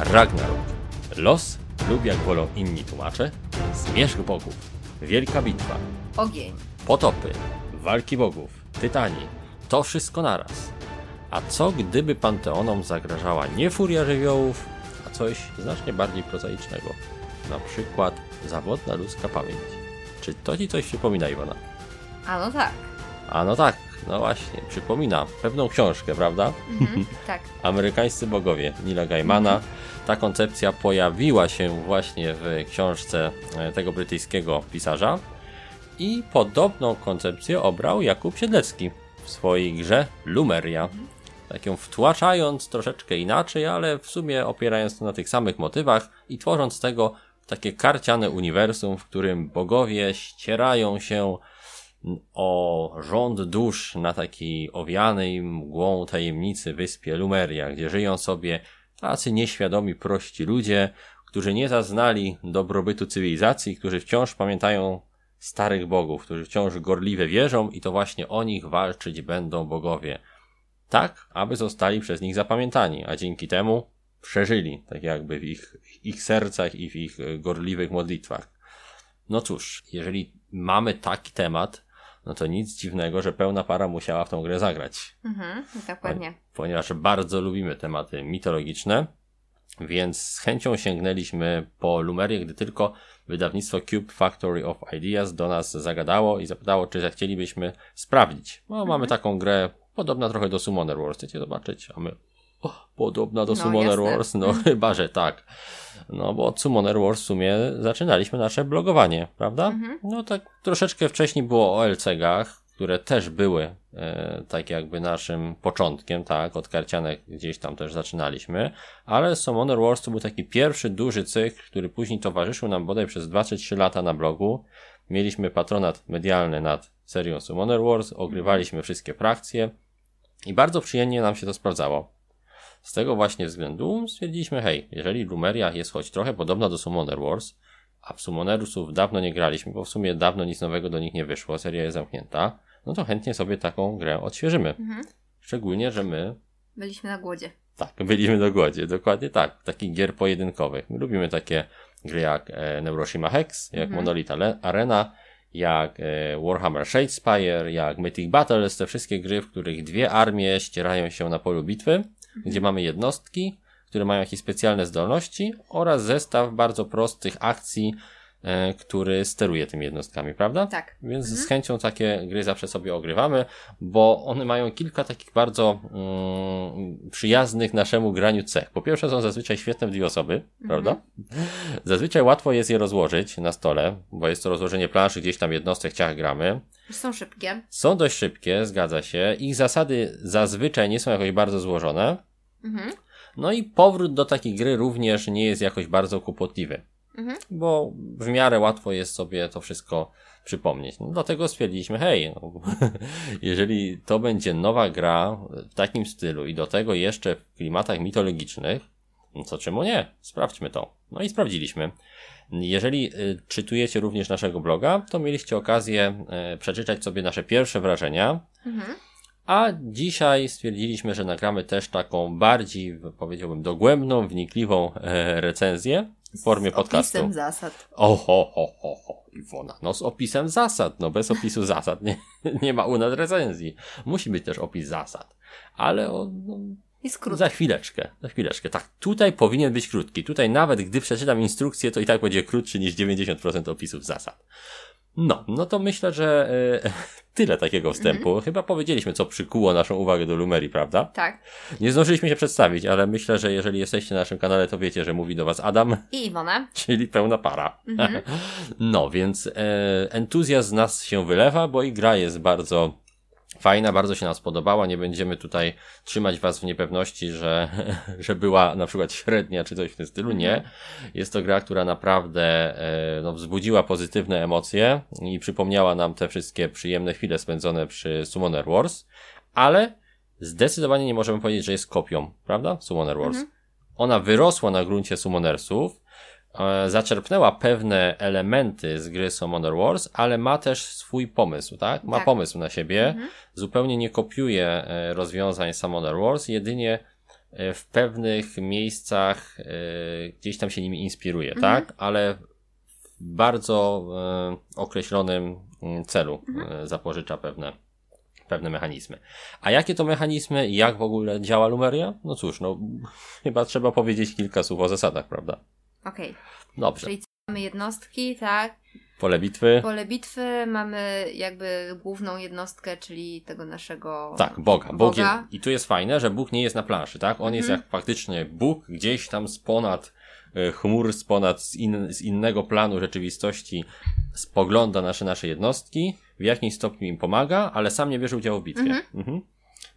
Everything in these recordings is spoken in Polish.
Ragnarok. Los lub jak wolą inni tłumacze, zmierzch bogów, wielka bitwa, Ogień. potopy, walki bogów, tytani. To wszystko naraz. A co gdyby panteonom zagrażała nie furia żywiołów, a coś znacznie bardziej prozaicznego? Na przykład zawodna ludzka pamięć. Czy to ci coś przypomina, Iwona? A no tak. A no tak, no właśnie, przypomina pewną książkę, prawda? Mhm, tak. Amerykańscy bogowie Nila Gaimana. Ta koncepcja pojawiła się właśnie w książce e, tego brytyjskiego pisarza i podobną koncepcję obrał Jakub Siedlecki w swojej grze Lumeria. Tak ją wtłaczając troszeczkę inaczej, ale w sumie opierając się na tych samych motywach i tworząc z tego takie karciane uniwersum, w którym bogowie ścierają się o rząd dusz na takiej owianej mgłą tajemnicy wyspie Lumeria, gdzie żyją sobie tacy nieświadomi prości ludzie, którzy nie zaznali dobrobytu cywilizacji, którzy wciąż pamiętają starych bogów, którzy wciąż gorliwie wierzą i to właśnie o nich walczyć będą bogowie. Tak, aby zostali przez nich zapamiętani, a dzięki temu przeżyli, tak jakby w ich, ich sercach i w ich gorliwych modlitwach. No cóż, jeżeli mamy taki temat, no to nic dziwnego, że pełna para musiała w tą grę zagrać. Mhm, dokładnie. Ponieważ bardzo lubimy tematy mitologiczne, więc z chęcią sięgnęliśmy po Lumerię, gdy tylko wydawnictwo Cube Factory of Ideas do nas zagadało i zapytało, czy zechcielibyśmy sprawdzić. No, mamy taką grę podobna trochę do Summoner Wars. Chcecie zobaczyć? A my, podobna do No, Summoner jasne. Wars? No, chyba, że tak. No, bo od Summoner Wars w sumie zaczynaliśmy nasze blogowanie, prawda? No, tak troszeczkę wcześniej było o LCG-ach, które też były e, tak jakby naszym początkiem, tak, od karcianek gdzieś tam też zaczynaliśmy, ale Summoner Wars to był taki pierwszy duży cykl, który później towarzyszył nam bodaj przez 2 czy 3 lata na blogu. Mieliśmy patronat medialny nad serią Summoner Wars, ogrywaliśmy wszystkie frakcje i bardzo przyjemnie nam się to sprawdzało. Z tego właśnie względu stwierdziliśmy, hej, jeżeli Lumeria jest choć trochę podobna do Summoner Wars, a w Summonerusów dawno nie graliśmy, bo w sumie dawno nic nowego do nich nie wyszło, seria jest zamknięta, no to chętnie sobie taką grę odświeżymy. Szczególnie, że my Byliśmy na głodzie. tak, byliśmy do głodzie, dokładnie tak, takich gier pojedynkowych. My lubimy takie gry jak e, Neuroshima Hex, jak Monolith Ale- Arena, jak e, Warhammer Shadespire, jak Mythic Battles, te wszystkie gry, w których dwie armie ścierają się na polu bitwy, gdzie mamy jednostki, które mają jakieś specjalne zdolności oraz zestaw bardzo prostych akcji, e, który steruje tymi jednostkami, prawda? Tak. Więc z chęcią takie gry zawsze sobie ogrywamy, bo one mają kilka takich bardzo mm, przyjaznych naszemu graniu cech. Po pierwsze są zazwyczaj świetne w dwie osoby, prawda? Zazwyczaj łatwo jest je rozłożyć na stole, bo jest to rozłożenie planszy, gdzieś tam jednostek ciach gramy. Są szybkie. Są dość szybkie, zgadza się. Ich zasady zazwyczaj nie są jakoś bardzo złożone. Mhm. No i powrót do takiej gry również nie jest jakoś bardzo kłopotliwy, Mhm. bo w miarę łatwo jest sobie to wszystko przypomnieć. No, dlatego stwierdziliśmy, hej, no, jeżeli to będzie nowa gra w takim stylu i do tego jeszcze w klimatach mitologicznych, no to czemu nie? Sprawdźmy to. No i sprawdziliśmy. Jeżeli y, czytujecie również naszego bloga, to mieliście okazję y, przeczytać sobie nasze pierwsze wrażenia. Mhm. A dzisiaj stwierdziliśmy, że nagramy też taką bardziej, powiedziałbym, dogłębną, wnikliwą e, recenzję w formie Z podcastu. opisem zasad. Oho, ho, ho, ho, Iwona, no z opisem zasad, no bez opisu zasad nie, nie ma u nas recenzji. Musi być też opis zasad. Ale o, no, I skrót. za chwileczkę, za chwileczkę. Tak, tutaj powinien być krótki. Tutaj nawet gdy przeczytam instrukcję, to i tak będzie krótszy niż 90% opisów zasad. No, no to myślę, że e, tyle takiego wstępu. Chyba powiedzieliśmy, co przykuło naszą uwagę do Lumerii, prawda? Tak. Nie zdążyliśmy się przedstawić, ale myślę, że jeżeli jesteście na naszym kanale, to wiecie, że mówi do was Adam, I Iwona. czyli pełna para. No, więc e, entuzjazm z nas się wylewa, bo i gra jest bardzo fajna, bardzo się nam spodobała. Nie będziemy tutaj trzymać was w niepewności, że, że była na przykład średnia czy coś w tym stylu. Nie. Jest to gra, która naprawdę e, no, wzbudziła pozytywne emocje i przypomniała nam te wszystkie przyjemne chwile spędzone przy Summoner Wars, ale zdecydowanie nie możemy powiedzieć, że jest kopią, prawda? Summoner Wars. Ona wyrosła na gruncie Summonersów, zaczerpnęła pewne elementy z gry Summoner Wars, ale ma też swój pomysł, tak? Ma Tak. pomysł na siebie, zupełnie nie kopiuje e, rozwiązań Summoner Wars, jedynie e, w pewnych miejscach e, gdzieś tam się nimi inspiruje, Mhm. tak? Ale w bardzo e, określonym mm, celu Mhm. e, zapożycza pewne, pewne mechanizmy. A jakie to mechanizmy i jak w ogóle działa Lumeria? No cóż, no chyba trzeba powiedzieć kilka słów o zasadach, prawda? Okej. Dobrze. Czyli mamy jednostki, tak? Pole bitwy. Pole bitwy mamy jakby główną jednostkę, czyli tego naszego. Tak, Boga. Bóg Boga. Jest, I tu jest fajne, że Bóg nie jest na planszy, tak? On jest Mhm. jak faktycznie Bóg gdzieś tam z ponad e, chmur, z ponad, z, in, z innego planu rzeczywistości spogląda nasze, nasze jednostki, w jakimś stopniu im pomaga, ale sam nie bierze udziału w bitwie. Mhm. Mhm.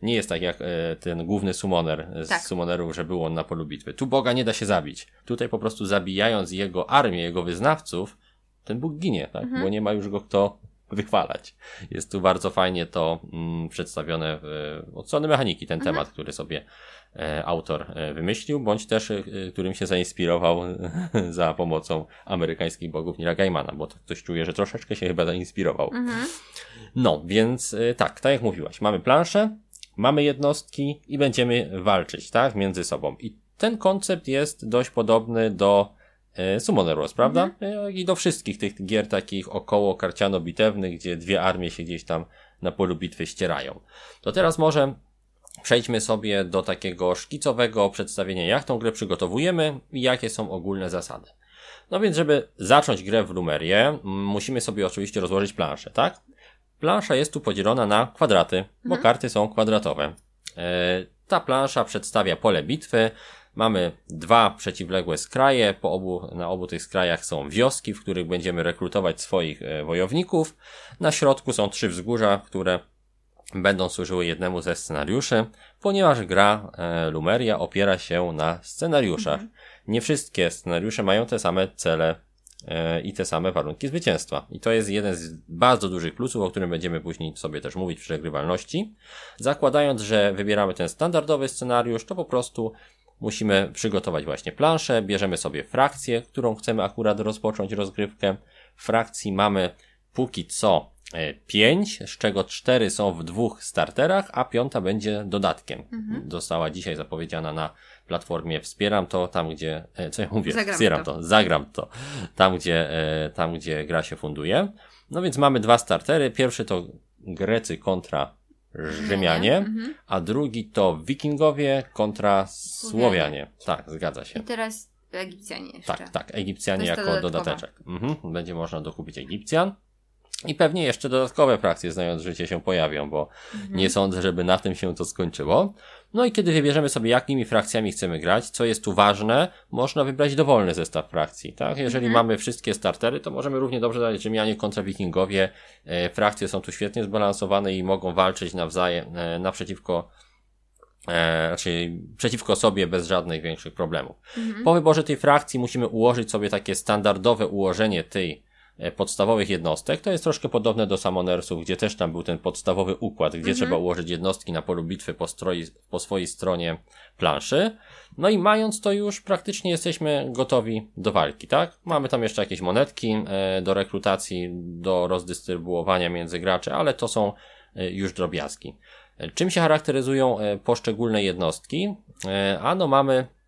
Nie jest tak jak e, ten główny summoner z Tak. summonerów, że był on na polu bitwy. Tu Boga nie da się zabić. Tutaj po prostu zabijając jego armię, jego wyznawców, ten Bóg ginie, tak? Mhm. Bo nie ma już go kto wychwalać. Jest tu bardzo fajnie to mm, przedstawione w, od strony mechaniki, ten Mhm. temat, który sobie e, autor e, wymyślił, bądź też e, którym się zainspirował za pomocą amerykańskich bogów Nila Gaimana, bo to ktoś czuje, że troszeczkę się chyba zainspirował. Mhm. No, więc y, tak, tak jak mówiłaś, mamy planszę, mamy jednostki i będziemy walczyć, tak, między sobą. I ten koncept jest dość podobny do Wars, prawda? Y, I do wszystkich tych gier takich około karciano-bitewnych, gdzie dwie armie się gdzieś tam na polu bitwy ścierają. To teraz może przejdźmy sobie do takiego szkicowego przedstawienia, jak tą grę przygotowujemy i jakie są ogólne zasady. No więc, żeby zacząć grę w Lumerię, musimy sobie oczywiście rozłożyć planszę, tak? Plansza jest tu podzielona na kwadraty, bo karty są kwadratowe. E, ta plansza przedstawia pole bitwy. Mamy dwa przeciwległe skraje. Po obu, na obu tych skrajach są wioski, w których będziemy rekrutować swoich e, wojowników. Na środku są trzy wzgórza, które będą służyły jednemu ze scenariuszy, ponieważ gra e, Lumeria opiera się na scenariuszach. Nie wszystkie scenariusze mają te same cele i te same warunki zwycięstwa. I to jest jeden z bardzo dużych plusów, o którym będziemy później sobie też mówić w przegrywalności. Zakładając, że wybieramy ten standardowy scenariusz, to po prostu musimy przygotować właśnie planszę, bierzemy sobie frakcję, którą chcemy akurat rozpocząć rozgrywkę. Frakcji mamy póki co 5, z czego 4 są w dwóch starterach, a piąta będzie dodatkiem. Została dzisiaj zapowiedziana na platformie Wspieram to, tam gdzie, e, co ja mówię, Zagram Wspieram to. to, zagram to, tam gdzie, e, tam gdzie gra się funduje. No więc mamy dwa startery. Pierwszy to Grecy kontra Rzymianie, Mhm. a drugi to Wikingowie kontra Słowianie. Tak, zgadza się. I teraz Egipcjanie jeszcze. Tak, tak, Egipcjanie jako dodatkowa. dodateczek. Mhm, będzie można dokupić Egipcjan. I pewnie jeszcze dodatkowe frakcje, znając życie, się pojawią, bo Mhm. nie sądzę, żeby na tym się to skończyło. No i kiedy wybierzemy sobie, jakimi frakcjami chcemy grać, co jest tu ważne, można wybrać dowolny zestaw frakcji, tak? Jeżeli Mhm. mamy wszystkie startery, to możemy równie dobrze dać Rzymianie kontra Wikingowie. E, frakcje są tu świetnie zbalansowane i mogą walczyć nawzajem, e, naprzeciwko e, raczej przeciwko sobie bez żadnych większych problemów. Mhm. Po wyborze tej frakcji musimy ułożyć sobie takie standardowe ułożenie tej podstawowych jednostek. To jest troszkę podobne do Summonersów, gdzie też tam był ten podstawowy układ, gdzie Mhm. trzeba ułożyć jednostki na polu bitwy po, stroi, po swojej stronie planszy. No i mając to już, praktycznie jesteśmy gotowi do walki, tak? Mamy tam jeszcze jakieś monetki e, do rekrutacji, do rozdystrybuowania między graczy, ale to są e, już drobiazgi. E, Czym się charakteryzują e, poszczególne jednostki? E, Ano mamy e,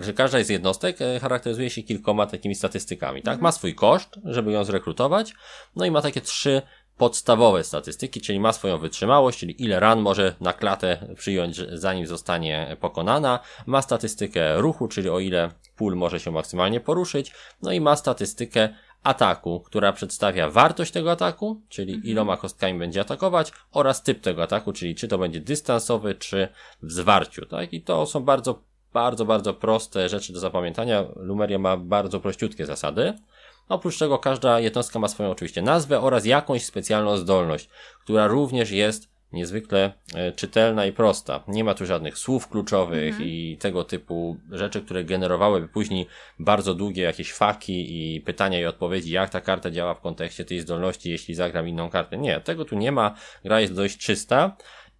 że każda z jednostek e, charakteryzuje się kilkoma takimi statystykami, tak? Ma swój koszt, żeby ją zrekrutować, no i ma takie trzy podstawowe statystyki, czyli ma swoją wytrzymałość, czyli ile ran może na klatę przyjąć, zanim zostanie pokonana, ma statystykę ruchu, czyli o ile pól może się maksymalnie poruszyć, no i ma statystykę ataku, która przedstawia wartość tego ataku, czyli iloma kostkami będzie atakować oraz typ tego ataku, czyli czy to będzie dystansowy, czy w zwarciu, tak? I to są bardzo bardzo, bardzo proste rzeczy do zapamiętania. Lumeria ma bardzo prościutkie zasady. Oprócz tego każda jednostka ma swoją oczywiście nazwę oraz jakąś specjalną zdolność, która również jest niezwykle e, czytelna i prosta. Nie ma tu żadnych słów kluczowych i tego typu rzeczy, które generowałyby później bardzo długie jakieś faki i pytania i odpowiedzi, jak ta karta działa w kontekście tej zdolności, jeśli zagram inną kartę. Nie, tego tu nie ma. Gra jest dość czysta.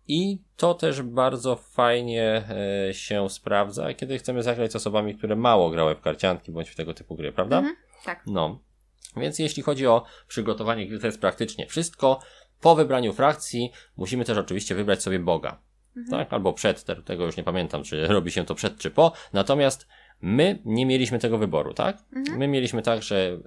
I to też bardzo fajnie e, się sprawdza, kiedy chcemy zagrać z osobami, które mało grały w karcianki bądź w tego typu gry, prawda? Mhm. Tak. No. Więc jeśli chodzi o przygotowanie gry, to jest praktycznie wszystko. Po wybraniu frakcji musimy też oczywiście wybrać sobie Boga. tak? Albo przed, te- tego już nie pamiętam, czy robi się to przed czy po. Natomiast my nie mieliśmy tego wyboru, tak? My mieliśmy tak, że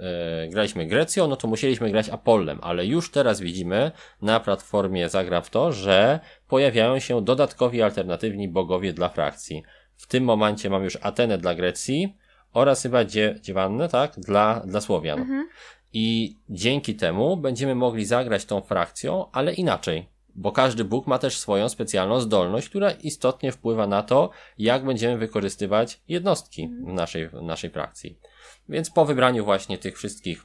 e, graliśmy Grecją, no to musieliśmy grać Apollem, ale już teraz widzimy na platformie Zagra w to, że pojawiają się dodatkowi alternatywni bogowie dla frakcji. W tym momencie mam już Atenę dla Grecji oraz chyba Dzie Dziewannę, tak? Dla, dla Słowian. I dzięki temu będziemy mogli zagrać tą frakcją, ale inaczej. Bo każdy Bóg ma też swoją specjalną zdolność, która istotnie wpływa na to, jak będziemy wykorzystywać jednostki w naszej, w naszej frakcji. Więc po wybraniu właśnie tych wszystkich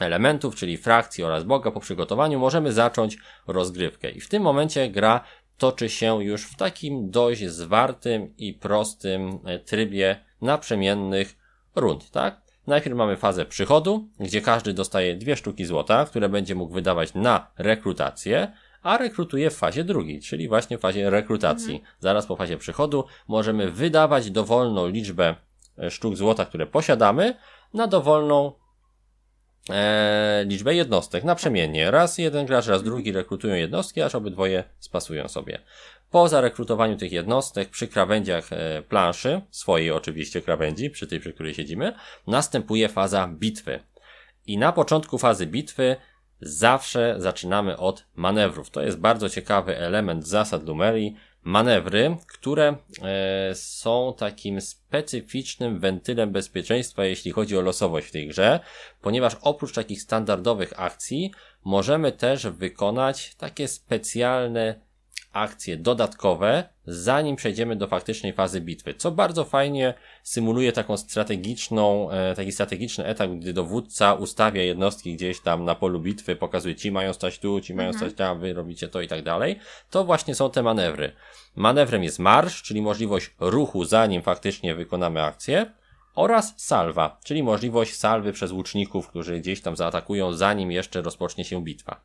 elementów, czyli frakcji oraz Boga po przygotowaniu, możemy zacząć rozgrywkę. I w tym momencie gra toczy się już w takim dość zwartym i prostym e, trybie naprzemiennych rund, tak? Najpierw mamy fazę przychodu, gdzie każdy dostaje dwie sztuki złota, które będzie mógł wydawać na rekrutację, a rekrutuje w fazie drugiej, czyli właśnie w fazie rekrutacji. Zaraz po fazie przychodu możemy wydawać dowolną liczbę e, sztuk złota, które posiadamy, na dowolną e, liczbę jednostek, naprzemiennie. Raz jeden gracz, raz drugi rekrutują jednostki, aż obydwoje spasują sobie. Po zarekrutowaniu tych jednostek przy krawędziach e, planszy, swojej oczywiście krawędzi, przy tej, przy której siedzimy, następuje faza bitwy. I na początku fazy bitwy zawsze zaczynamy od manewrów. To jest bardzo ciekawy element zasad Lumerii. Manewry, które e, są takim specyficznym wentylem bezpieczeństwa, jeśli chodzi o losowość w tej grze, ponieważ oprócz takich standardowych akcji możemy też wykonać takie specjalne akcje dodatkowe, zanim przejdziemy do faktycznej fazy bitwy, co bardzo fajnie symuluje taką strategiczną, e, taki strategiczny etap, gdy dowódca ustawia jednostki gdzieś tam na polu bitwy, pokazuje ci mają stać tu, ci mają stać tam, wy robicie to i tak dalej. To właśnie są te manewry. Manewrem jest marsz, czyli możliwość ruchu zanim faktycznie wykonamy akcję, oraz salwa, czyli możliwość salwy przez łuczników, którzy gdzieś tam zaatakują zanim jeszcze rozpocznie się bitwa.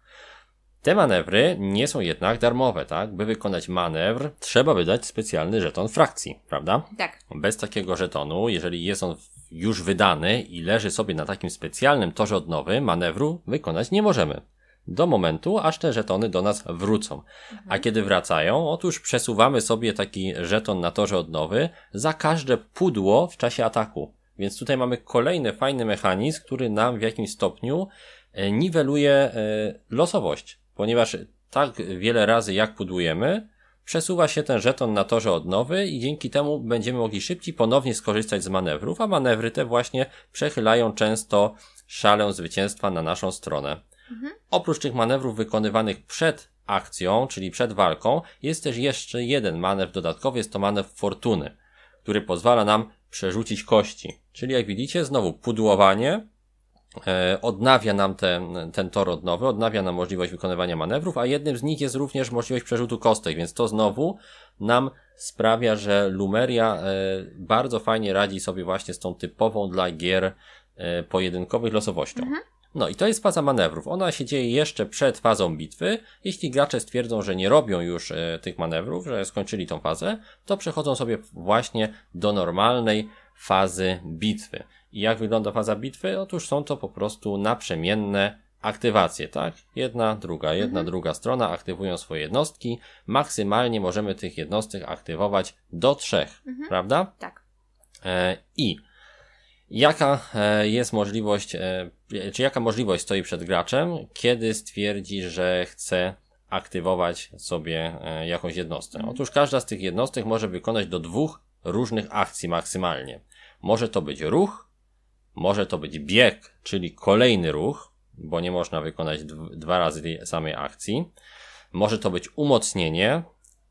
Te manewry nie są jednak darmowe, tak? By wykonać manewr, trzeba wydać specjalny żeton frakcji, prawda? Tak. Bez takiego żetonu, jeżeli jest on już wydany i leży sobie na takim specjalnym torze odnowy, manewru wykonać nie możemy. Do momentu, aż te żetony do nas wrócą. A kiedy wracają, otóż przesuwamy sobie taki żeton na torze odnowy za każde pudło w czasie ataku. Więc tutaj mamy kolejny fajny mechanizm, który nam w jakimś stopniu e, niweluje e, losowość ponieważ tak wiele razy jak pudłujemy, przesuwa się ten żeton na torze odnowy i dzięki temu będziemy mogli szybciej ponownie skorzystać z manewrów, a manewry te właśnie przechylają często szalę zwycięstwa na naszą stronę. Oprócz tych manewrów wykonywanych przed akcją, czyli przed walką, jest też jeszcze jeden manewr dodatkowy, jest to manewr fortuny, który pozwala nam przerzucić kości. Czyli jak widzicie, znowu pudłowanie, odnawia nam ten, ten tor odnowy, odnawia nam możliwość wykonywania manewrów, a jednym z nich jest również możliwość przerzutu kostek, więc to znowu nam sprawia, że Lumeria e, bardzo fajnie radzi sobie właśnie z tą typową dla gier e, pojedynkowych losowością. No i to jest faza manewrów. Ona się dzieje jeszcze przed fazą bitwy. Jeśli gracze stwierdzą, że nie robią już e, tych manewrów, że skończyli tą fazę, to przechodzą sobie właśnie do normalnej fazy bitwy. I jak wygląda faza bitwy? Otóż są to po prostu naprzemienne aktywacje, tak? Jedna, druga, jedna, druga strona aktywują swoje jednostki. Maksymalnie możemy tych jednostek aktywować do trzech, prawda? Tak. E, I jaka e, jest możliwość, e, czy jaka możliwość stoi przed graczem, kiedy stwierdzi, że chce aktywować sobie e, jakąś jednostkę? Otóż każda z tych jednostek może wykonać do dwóch różnych akcji maksymalnie. Może to być ruch, może to być bieg, czyli kolejny ruch, bo nie można wykonać dw- dwa razy tej samej akcji. Może to być umocnienie,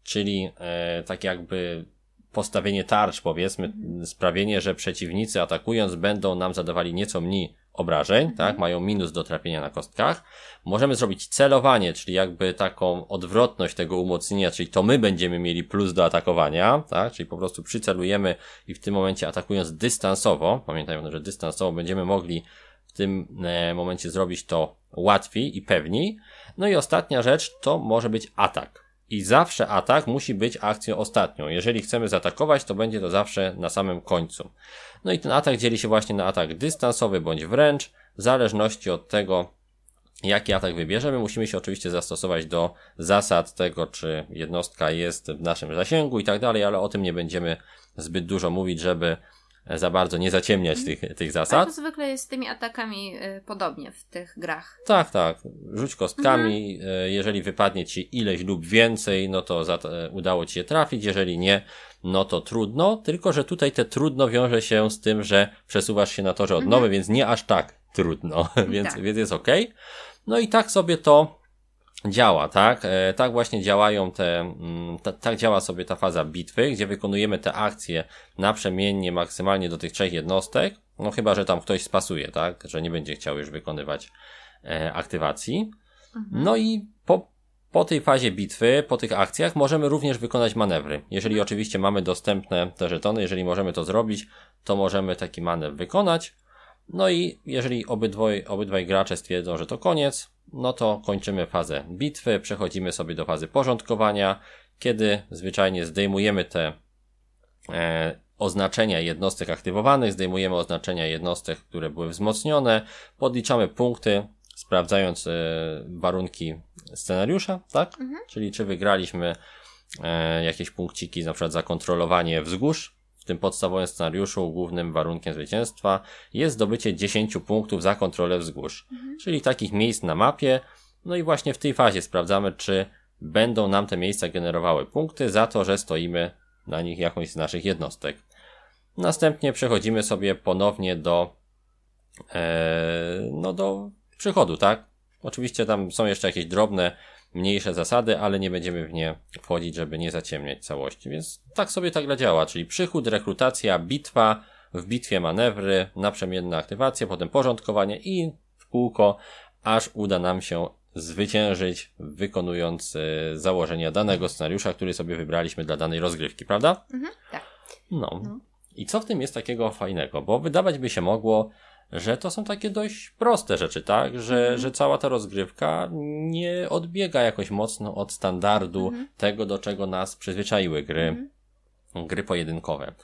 czyli e, tak jakby postawienie tarcz, powiedzmy, sprawienie, że przeciwnicy atakując będą nam zadawali nieco mniej obrażeń, tak, mają minus do trafienia na kostkach. Możemy zrobić celowanie, czyli jakby taką odwrotność tego umocnienia, czyli to my będziemy mieli plus do atakowania, tak, czyli po prostu przycelujemy i w tym momencie atakując dystansowo, pamiętajmy, że dystansowo będziemy mogli w tym e, momencie zrobić to łatwiej i pewniej. No i ostatnia rzecz to może być atak. I zawsze atak musi być akcją ostatnią. Jeżeli chcemy zaatakować, to będzie to zawsze na samym końcu. No i ten atak dzieli się właśnie na atak dystansowy bądź wręcz, w zależności od tego, jaki atak wybierzemy. Musimy się oczywiście zastosować do zasad tego, czy jednostka jest w naszym zasięgu i tak dalej, ale o tym nie będziemy zbyt dużo mówić, żeby za bardzo nie zaciemniać tych, tych Ale zasad. to zwykle jest z tymi atakami y, podobnie w tych grach. Tak, tak. Rzuć kostkami. e, Jeżeli wypadnie ci ileś lub więcej, no to za, e, udało ci się trafić. Jeżeli nie, no to trudno. Tylko, że tutaj te trudno wiąże się z tym, że przesuwasz się na torze odnowy, więc nie aż tak trudno, więc, Tak. więc jest ok. No i tak sobie to działa, tak? E, tak właśnie działają te, mm, ta, tak działa sobie ta faza bitwy, gdzie wykonujemy te akcje naprzemiennie maksymalnie do tych trzech jednostek, no chyba, że tam ktoś spasuje, tak? Że nie będzie chciał już wykonywać e, aktywacji. No i po, po tej fazie bitwy, po tych akcjach możemy również wykonać manewry. Jeżeli oczywiście mamy dostępne te żetony, jeżeli możemy to zrobić, to możemy taki manewr wykonać. No i jeżeli obydwoj, obydwaj gracze stwierdzą, że to koniec, no to kończymy fazę bitwy, przechodzimy sobie do fazy porządkowania, kiedy zwyczajnie zdejmujemy te e, oznaczenia jednostek aktywowanych, zdejmujemy oznaczenia jednostek, które były wzmocnione, podliczamy punkty, sprawdzając e, warunki scenariusza, tak? Czyli czy wygraliśmy e, jakieś punkciki, na przykład za kontrolowanie wzgórz. W tym podstawowym scenariuszu głównym warunkiem zwycięstwa jest zdobycie 10 punktów za kontrolę wzgórz, czyli takich miejsc na mapie. No i właśnie w tej fazie sprawdzamy, czy będą nam te miejsca generowały punkty za to, że stoimy na nich jakąś z naszych jednostek. Następnie przechodzimy sobie ponownie do, e, no do przychodu, tak? Oczywiście tam są jeszcze jakieś drobne, mniejsze zasady, ale nie będziemy w nie wchodzić, żeby nie zaciemniać całości. Więc tak sobie ta gra działa, czyli przychód, rekrutacja, bitwa, w bitwie manewry, naprzemienna aktywacja, potem porządkowanie i w kółko, aż uda nam się zwyciężyć, wykonując e, założenia danego scenariusza, który sobie wybraliśmy dla danej rozgrywki, prawda? Mhm, tak. No. I co w tym jest takiego fajnego? Bo wydawać by się mogło, że to są takie dość proste rzeczy, tak? Że, że cała ta rozgrywka nie odbiega jakoś mocno od standardu tego, do czego nas przyzwyczaiły gry, gry pojedynkowe.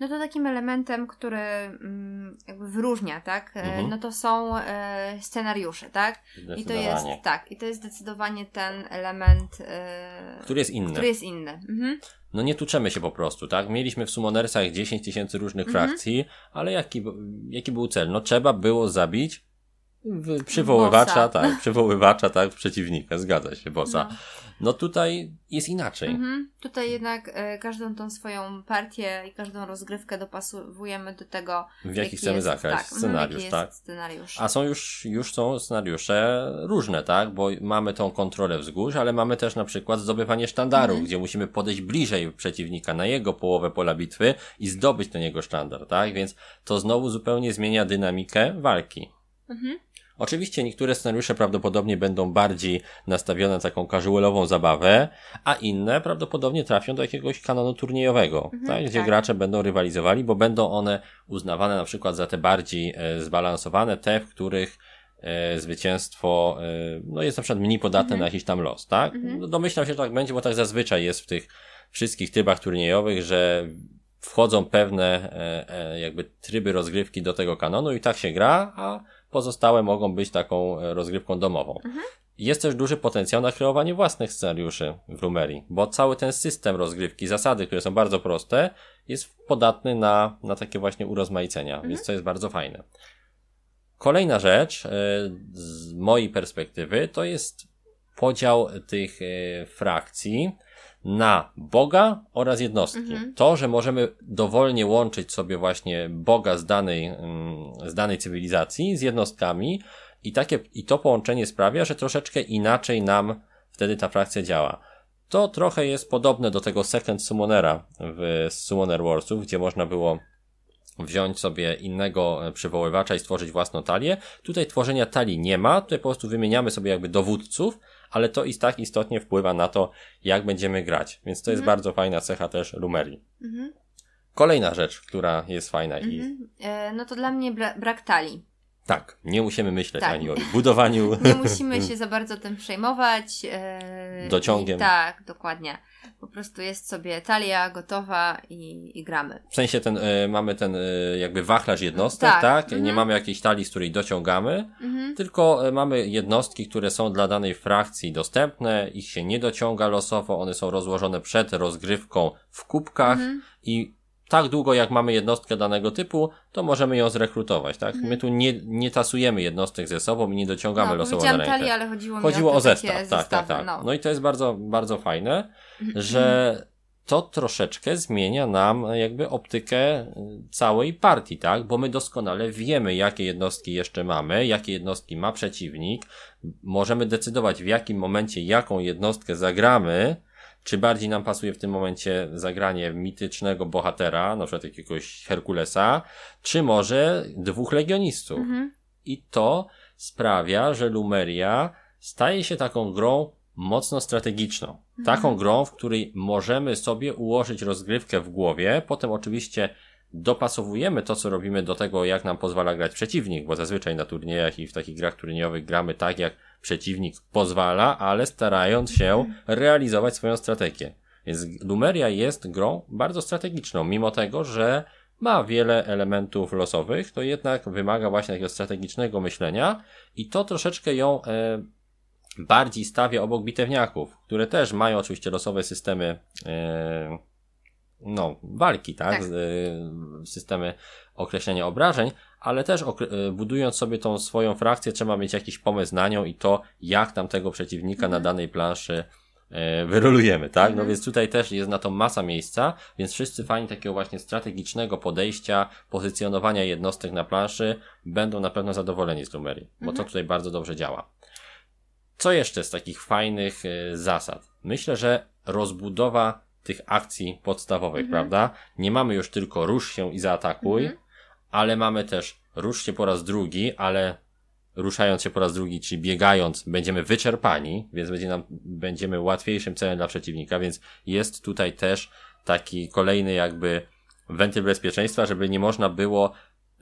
No to takim elementem, który mm, jakby wyróżnia, tak? E, Mhm. No to są e, scenariusze, tak? I to jest tak, i to jest zdecydowanie ten element, e, Który jest inny. który jest inny. Mhm. No nie tuczemy się po prostu, tak? Mieliśmy w Summonersach 10 tysięcy różnych frakcji, ale jaki, jaki był cel? No trzeba było zabić przywoływacza, Bossa. tak, przywoływacza, tak, przeciwnika, zgadza się, bossa. No. No tutaj jest inaczej. Mhm. Tutaj jednak e, każdą tą swoją partię i każdą rozgrywkę dopasowujemy do tego, W jaki chcemy jest, zagrać tak, mhm, scenariusz, jaki tak? Scenariusz. A są już, już są scenariusze różne, tak? Bo mamy tą kontrolę wzgórz, ale mamy też na przykład zdobywanie sztandaru, Mhm. gdzie musimy podejść bliżej przeciwnika na jego połowę pola bitwy i zdobyć ten jego sztandar, tak? Więc to znowu zupełnie zmienia dynamikę walki. Mhm. Oczywiście niektóre scenariusze prawdopodobnie będą bardziej nastawione na taką casualową zabawę, a inne prawdopodobnie trafią do jakiegoś kanonu turniejowego, tak? gdzie tak. gracze będą rywalizowali, bo będą one uznawane na przykład za te bardziej e, zbalansowane, te, w których e, zwycięstwo e, no jest na przykład mniej podatne na jakiś tam los, tak? No, domyślam się, że tak będzie, bo tak zazwyczaj jest w tych wszystkich trybach turniejowych, że wchodzą pewne e, e, jakby tryby rozgrywki do tego kanonu i tak się gra, a pozostałe mogą być taką e, rozgrywką domową. Jest też duży potencjał na kreowanie własnych scenariuszy w Rumerii, bo cały ten system rozgrywki, zasady, które są bardzo proste, jest podatny na, na takie właśnie urozmaicenia, więc to jest bardzo fajne. Kolejna rzecz, e, z mojej perspektywy, to jest podział tych e, frakcji na Boga oraz jednostki. To, że możemy dowolnie łączyć sobie właśnie Boga z danej, mm, z danej cywilizacji z jednostkami i takie, i to połączenie sprawia, że troszeczkę inaczej nam wtedy ta frakcja działa. To trochę jest podobne do tego Second Summonera w Summoner Warsów, gdzie można było wziąć sobie innego e, przywoływacza i stworzyć własną talię. Tutaj tworzenia talii nie ma, tutaj po prostu wymieniamy sobie jakby dowódców, ale to i tak istotnie wpływa na to, jak będziemy grać. Więc to jest bardzo fajna cecha też Rumerii. Kolejna rzecz, która jest fajna i Mhm. E, no to dla mnie bra- brak talii. Tak, nie musimy myśleć Tak. ani o budowaniu. Nie musimy się za bardzo tym przejmować. e, Dociągiem. I, tak, dokładnie. Po prostu jest sobie talia gotowa i, i gramy. W sensie ten, y, mamy ten y, jakby wachlarz jednostek, tak? Tak, Nie mhm. mamy jakiejś talii, z której dociągamy, Mhm. tylko y, mamy jednostki, które są dla danej frakcji dostępne, ich się nie dociąga losowo, one są rozłożone przed rozgrywką w kubkach Mhm. i tak długo jak mamy jednostkę danego typu, to możemy ją zrekrutować, tak? My tu nie, nie tasujemy jednostek ze sobą i nie dociągamy Mhm. No, losowo na rękę. talię, ale chodziło Chodziło o, o zestaw, tak, tak, zestawy, tak. No. No i to jest bardzo, bardzo fajne, że to troszeczkę zmienia nam jakby optykę y, całej partii, tak? Bo my doskonale wiemy, jakie jednostki jeszcze mamy, jakie jednostki ma przeciwnik. Możemy decydować, w jakim momencie jaką jednostkę zagramy. Czy bardziej nam pasuje w tym momencie zagranie mitycznego bohatera, na przykład jakiegoś Herkulesa, czy może dwóch legionistów. Mhm. I to sprawia, że Lumeria staje się taką grą mocno strategiczną. Taką grą, w której możemy sobie ułożyć rozgrywkę w głowie, potem oczywiście dopasowujemy to, co robimy do tego, jak nam pozwala grać przeciwnik, bo zazwyczaj na turniejach i w takich grach turniejowych gramy tak, jak przeciwnik pozwala, ale starając się realizować swoją strategię. Więc Lumeria jest grą bardzo strategiczną, mimo tego, że ma wiele elementów losowych, to jednak wymaga właśnie takiego strategicznego myślenia i to troszeczkę ją e, bardziej stawia obok bitewniaków, które też mają oczywiście losowe systemy e, no, walki, tak? Tak. E, systemy określenia obrażeń, ale też e, budując sobie tą swoją frakcję, trzeba mieć jakiś pomysł na nią i to, jak tam tego przeciwnika na danej planszy e, wyrolujemy, tak? No Mhm. więc tutaj też jest na to masa miejsca, więc wszyscy fani takiego właśnie strategicznego podejścia, pozycjonowania jednostek na planszy będą na pewno zadowoleni z Lumerii, bo to Mhm. tutaj bardzo dobrze działa. Co jeszcze z takich fajnych e, zasad? Myślę, że rozbudowa tych akcji podstawowych, Mhm. prawda? Nie mamy już tylko rusz się i zaatakuj, Mhm. Ale mamy też rusz się po raz drugi, ale ruszając się po raz drugi, czyli biegając, będziemy wyczerpani, więc będzie nam, będziemy łatwiejszym celem dla przeciwnika, więc jest tutaj też taki kolejny jakby wentyl bezpieczeństwa, żeby nie można było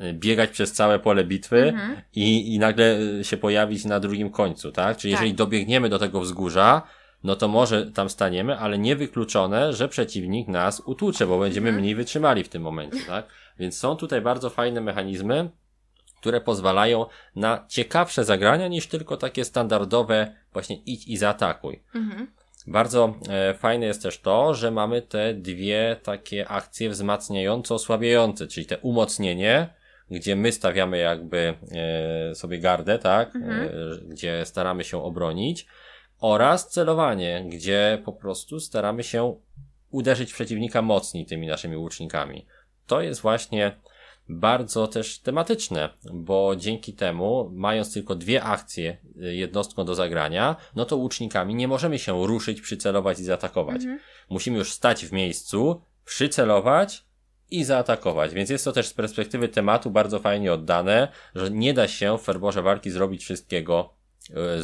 y, biegać przez całe pole bitwy Mhm. i, i nagle y, się pojawić na drugim końcu, tak? Czyli Tak. jeżeli dobiegniemy do tego wzgórza, no to może tam staniemy, ale niewykluczone, że przeciwnik nas utłucze, bo będziemy Mhm. mniej wytrzymali w tym momencie, tak? Więc są tutaj bardzo fajne mechanizmy, które pozwalają na ciekawsze zagrania niż tylko takie standardowe właśnie idź i zaatakuj. Mhm. Bardzo e, fajne jest też to, że mamy te dwie takie akcje wzmacniające, osłabiające, czyli te umocnienie, gdzie my stawiamy jakby e, sobie gardę, tak, Mhm. e, gdzie staramy się obronić, oraz celowanie, gdzie po prostu staramy się uderzyć przeciwnika mocniej tymi naszymi łucznikami. To jest właśnie bardzo też tematyczne, bo dzięki temu, mając tylko dwie akcje y, jednostką do zagrania, no to łucznikami nie możemy się ruszyć, przycelować i zaatakować. Mhm. Musimy już stać w miejscu, przycelować i zaatakować. Więc jest to też z perspektywy tematu bardzo fajnie oddane, że nie da się w ferworze walki zrobić wszystkiego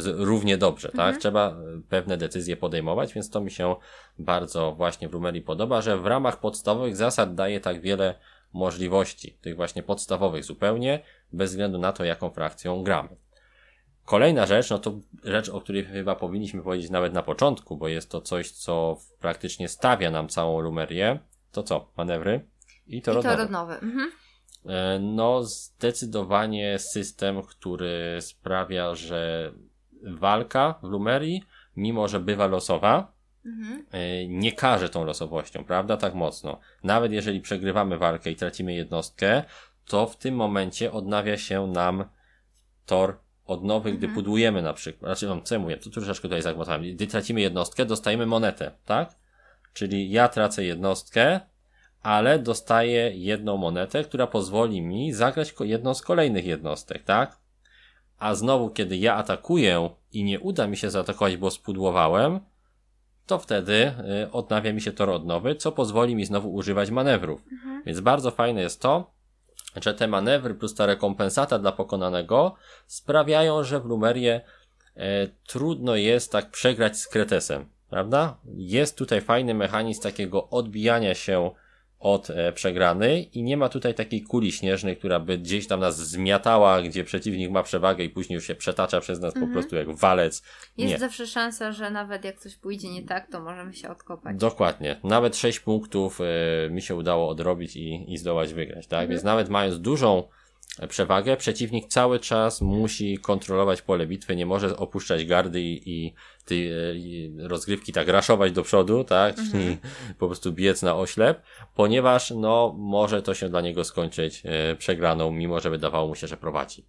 równie dobrze, tak? Mhm. Trzeba y, pewne decyzje podejmować, więc to mi się bardzo właśnie w Rumerii podoba, że w ramach podstawowych zasad daje tak wiele możliwości, tych właśnie podstawowych zupełnie, bez względu na to, jaką frakcją gramy. Kolejna rzecz, no to rzecz, o której chyba powinniśmy powiedzieć nawet na początku, bo jest to coś, co praktycznie stawia nam całą Rumerię. To co? Manewry? I to I to rodnowy. Mhm. E, No, zdecydowanie system, który sprawia, że walka w Lumerii, mimo że bywa losowa, Mhm. e, nie każe tą losowością, prawda? Tak mocno. Nawet jeżeli przegrywamy walkę i tracimy jednostkę, to w tym momencie odnawia się nam tor odnowy, gdy Mhm. pudłujemy na przykład. Znaczy, no, co ja mówię, to troszeczkę tutaj zagmatałem. Gdy tracimy jednostkę, dostajemy monetę, tak? Czyli ja tracę jednostkę, ale dostaję jedną monetę, która pozwoli mi zagrać jedną z kolejnych jednostek, tak? A znowu, kiedy ja atakuję i nie uda mi się zaatakować, bo spudłowałem, to wtedy y, odnawia mi się tor odnowy, co pozwoli mi znowu używać manewrów. Mhm. Więc bardzo fajne jest to, że te manewry plus ta rekompensata dla pokonanego sprawiają, że w Lumerię e, trudno jest tak przegrać z Kretesem, prawda? Jest tutaj fajny mechanizm takiego odbijania się od e, przegranej i nie ma tutaj takiej kuli śnieżnej, która by gdzieś tam nas zmiatała, gdzie przeciwnik ma przewagę i później już się przetacza przez nas po prostu jak walec. Jest Nie. zawsze szansa, że nawet jak coś pójdzie nie tak, to możemy się odkopać. Dokładnie. Nawet 6 punktów e, mi się udało odrobić i, i zdołać wygrać, tak? Więc nawet mając dużą przewagę, przeciwnik cały czas musi kontrolować pole bitwy, nie może opuszczać gardy i, i tej rozgrywki tak raszować do przodu, tak? Czyli po prostu biec na oślep, ponieważ no może to się dla niego skończyć e, przegraną, mimo że wydawało mu się, że prowadzi.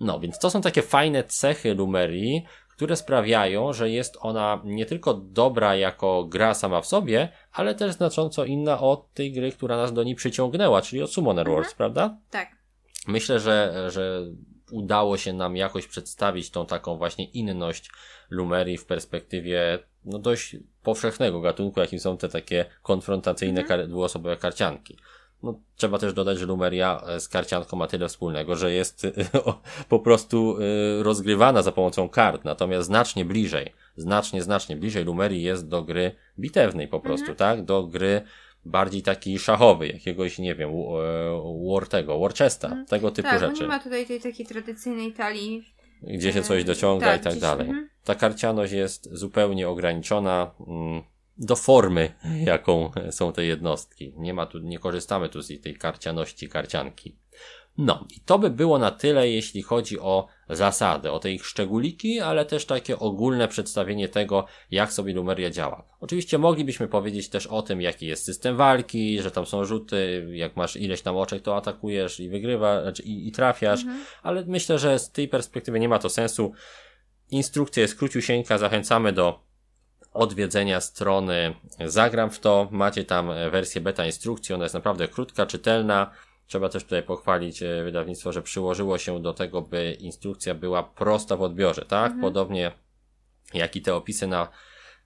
No, więc to są takie fajne cechy Lumerii, które sprawiają, że jest ona nie tylko dobra jako gra sama w sobie, ale też znacząco inna od tej gry, która nas do niej przyciągnęła, czyli od Summoner Wars, prawda? Tak. Myślę, że, że udało się nam jakoś przedstawić tą taką właśnie inność Lumerii w perspektywie no dość powszechnego gatunku, jakim są te takie konfrontacyjne kar- dwuosobowe karcianki. No, trzeba też dodać, że Lumeria e, z karcianką ma tyle wspólnego, że jest po prostu e, rozgrywana za pomocą kart, natomiast znacznie bliżej, znacznie, znacznie bliżej Lumerii jest do gry bitewnej po prostu, tak? Do gry bardziej takiej szachowej, jakiegoś, nie wiem, e, war tego, Warchesta, tego typu tak, rzeczy nie ma tutaj tej takiej tradycyjnej talii. gdzie się coś E, dociąga tak, i tak gdzieś, dalej. mhm. Ta karcianość jest zupełnie ograniczona mm, do formy, jaką są te jednostki. Nie ma tu, nie korzystamy tu z tej karcianości karcianki. No, i to by było na tyle, jeśli chodzi o zasady, o te ich szczególiki, ale też takie ogólne przedstawienie tego, jak sobie Lumeria działa. Oczywiście moglibyśmy powiedzieć też o tym, jaki jest system walki, że tam są rzuty, jak masz ileś tam oczek, to atakujesz i wygrywasz, znaczy i, i trafiasz, ale myślę, że z tej perspektywy nie ma to sensu. Instrukcja jest króciusieńka, zachęcamy do odwiedzenia strony Zagram w to. Macie tam wersję beta instrukcji, ona jest naprawdę krótka, czytelna. Trzeba też tutaj pochwalić e, wydawnictwo, że przyłożyło się do tego, by instrukcja była prosta w odbiorze, tak? Podobnie jak i te opisy na,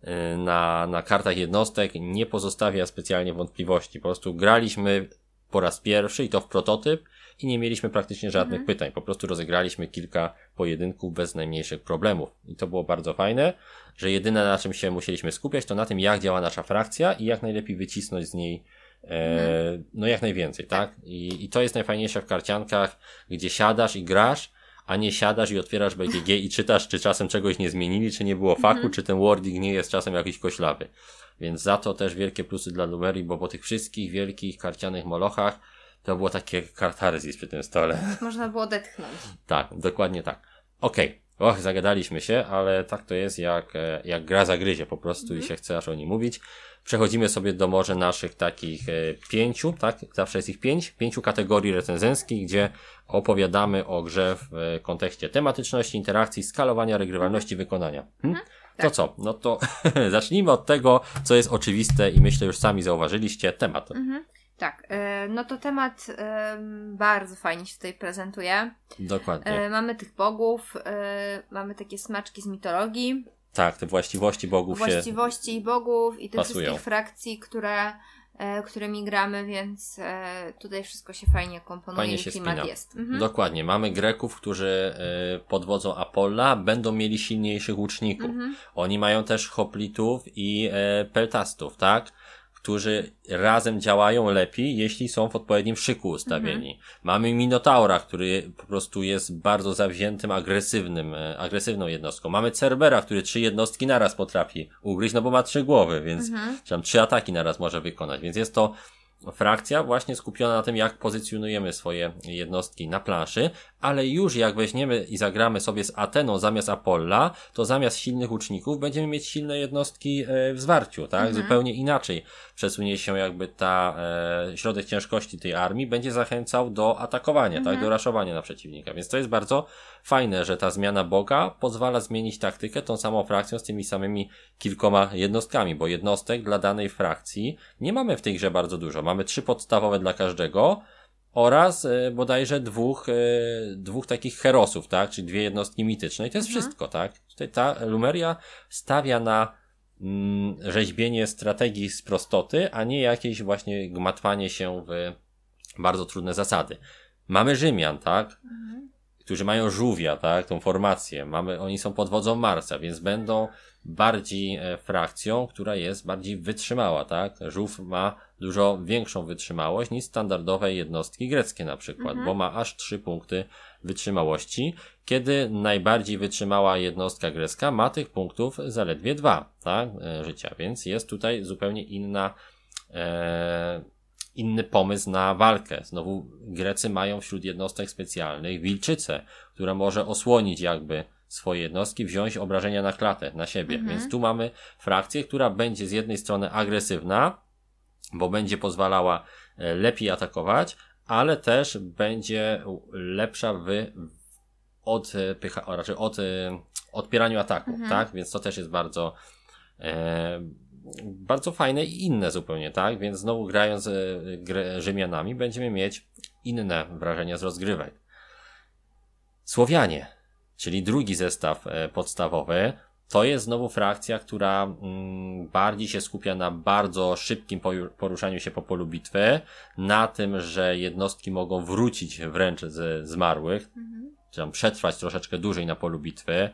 y, na, na kartach jednostek nie pozostawia specjalnie wątpliwości. Po prostu graliśmy po raz pierwszy i to w prototyp i nie mieliśmy praktycznie żadnych pytań. Po prostu rozegraliśmy kilka pojedynków bez najmniejszych problemów. I to było bardzo fajne, że jedyne na czym się musieliśmy skupiać to na tym, jak działa nasza frakcja i jak najlepiej wycisnąć z niej e, no jak najwięcej, tak? I, I to jest najfajniejsze w karciankach, gdzie siadasz i grasz, a nie siadasz i otwierasz BGG i czytasz, czy czasem czegoś nie zmienili, czy nie było faku, czy ten wording nie jest czasem jakiś koślawy. Więc za to też wielkie plusy dla Lumerii, bo po tych wszystkich wielkich karcianych molochach to było takie kartarzis przy tym stole. Można było odetchnąć. Tak, dokładnie tak. Okej. Och, zagadaliśmy się, ale tak to jest, jak, e, jak gra zagryzie po prostu i się chce aż o nim mówić. Przechodzimy sobie do może naszych takich e, pięciu, tak? Zawsze jest ich pięć, pięciu kategorii recenzenckich, gdzie opowiadamy o grze w e, kontekście tematyczności, interakcji, skalowania, regrywalności, wykonania. Hm? To co? No to zacznijmy od tego, co jest oczywiste i myślę już sami zauważyliście, temat. Tak, e, no to temat e, bardzo fajnie się tutaj prezentuje. Dokładnie. E, mamy tych bogów, mamy takie smaczki z mitologii, Tak, te właściwości bogów się właściwości bogów i tych pasują. wszystkich frakcji, które, którymi gramy, więc tutaj wszystko się fajnie komponuje Fajnie i się klimat spina. jest. Mhm. Dokładnie. Mamy Greków, którzy pod wodzą Apolla będą mieli silniejszych łuczników. Mhm. Oni mają też hoplitów i peltastów, tak? Którzy razem działają lepiej, jeśli są w odpowiednim szyku ustawieni. Mhm. Mamy Minotaura, który po prostu jest bardzo zawziętym, agresywnym, e, agresywną jednostką. Mamy Cerbera, który trzy jednostki naraz potrafi ugryźć, no bo ma trzy głowy, więc Mhm. czy tam trzy ataki naraz może wykonać, więc jest to frakcja właśnie skupiona na tym, jak pozycjonujemy swoje jednostki na planszy, ale już jak weźmiemy i zagramy sobie z Ateną zamiast Apolla, to zamiast silnych łuczników będziemy mieć silne jednostki e, w zwarciu, tak? Zupełnie inaczej przesunie się jakby ta e, środek ciężkości tej armii, będzie zachęcał do atakowania, tak? Do raszowania na przeciwnika, więc to jest bardzo fajne, że ta zmiana Boga pozwala zmienić taktykę tą samą frakcją z tymi samymi kilkoma jednostkami, bo jednostek dla danej frakcji nie mamy w tej grze bardzo dużo. Mamy trzy podstawowe dla każdego oraz e, bodajże dwóch, e, dwóch takich herosów, tak? Czyli dwie jednostki mityczne i to jest wszystko, tak? Tutaj ta Lumeria stawia na mm, rzeźbienie strategii z prostoty, a nie jakieś właśnie gmatwanie się w bardzo trudne zasady. Mamy Rzymian, tak? którzy mają żółwia, tak, tą formację. Mamy, oni są pod wodzą Marsa, więc będą bardziej e, frakcją, która jest bardziej wytrzymała, tak? Żółw ma dużo większą wytrzymałość niż standardowe jednostki greckie na przykład, Mhm. bo ma aż 3 punkty wytrzymałości, kiedy najbardziej wytrzymała jednostka grecka ma tych punktów zaledwie 2, tak? E, Życia, więc jest tutaj zupełnie inna e, inny pomysł na walkę. Znowu Grecy mają wśród jednostek specjalnych wilczycę, która może osłonić jakby swoje jednostki, wziąć obrażenia na klatę, na siebie. Mhm. Więc tu mamy frakcję, która będzie z jednej strony agresywna, bo będzie pozwalała e, lepiej atakować, ale też będzie lepsza w odpycha, a raczej od, e, odpieraniu ataków, Mhm. tak? Więc to też jest bardzo e, bardzo fajne i inne zupełnie, tak? Więc znowu grając e, Rzymianami będziemy mieć inne wrażenia z rozgrywek. Słowianie, czyli drugi zestaw e, podstawowy, to jest znowu frakcja, która mm, bardziej się skupia na bardzo szybkim poruszaniu się po polu bitwy, na tym, że jednostki mogą wrócić wręcz ze zmarłych, Mhm. czy tam przetrwać troszeczkę dłużej na polu bitwy.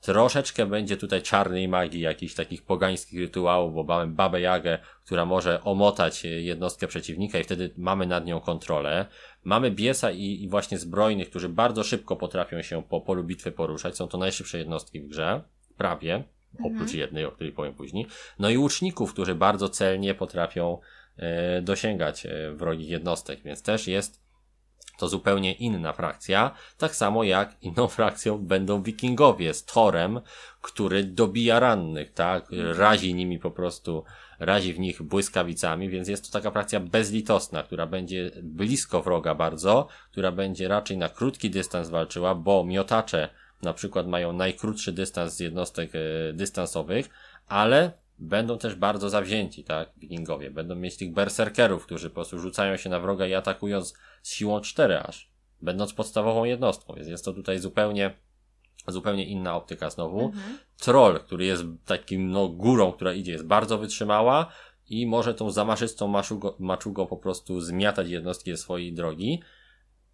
Troszeczkę będzie tutaj czarnej magii, jakichś takich pogańskich rytuałów, bo mamy babę Jagę, która może omotać e, jednostkę przeciwnika i wtedy mamy nad nią kontrolę. Mamy Biesa i, i właśnie zbrojnych, którzy bardzo szybko potrafią się po polu bitwy poruszać. Są to najszybsze jednostki w grze. Prawie. Oprócz jednej, o której powiem później. No i łuczników, którzy bardzo celnie potrafią e, dosięgać e, wrogich jednostek, więc też jest to zupełnie inna frakcja, tak samo jak inną frakcją będą wikingowie z Thorem, który dobija rannych, tak, razi nimi po prostu, razi w nich błyskawicami, więc jest to taka frakcja bezlitosna, która będzie blisko wroga bardzo, która będzie raczej na krótki dystans walczyła, bo miotacze na przykład mają najkrótszy dystans z jednostek e, dystansowych, ale będą też bardzo zawzięci, tak, wikingowie. Będą mieć tych berserkerów, którzy po prostu rzucają się na wroga i atakują z, siłą 4 aż, będąc podstawową jednostką, więc jest to tutaj zupełnie, zupełnie inna optyka znowu. Mhm. Troll, który jest takim, no, górą, która idzie, jest bardzo wytrzymała i może tą zamaszystą maczugą, maczugą po prostu zmiatać jednostki ze swojej drogi.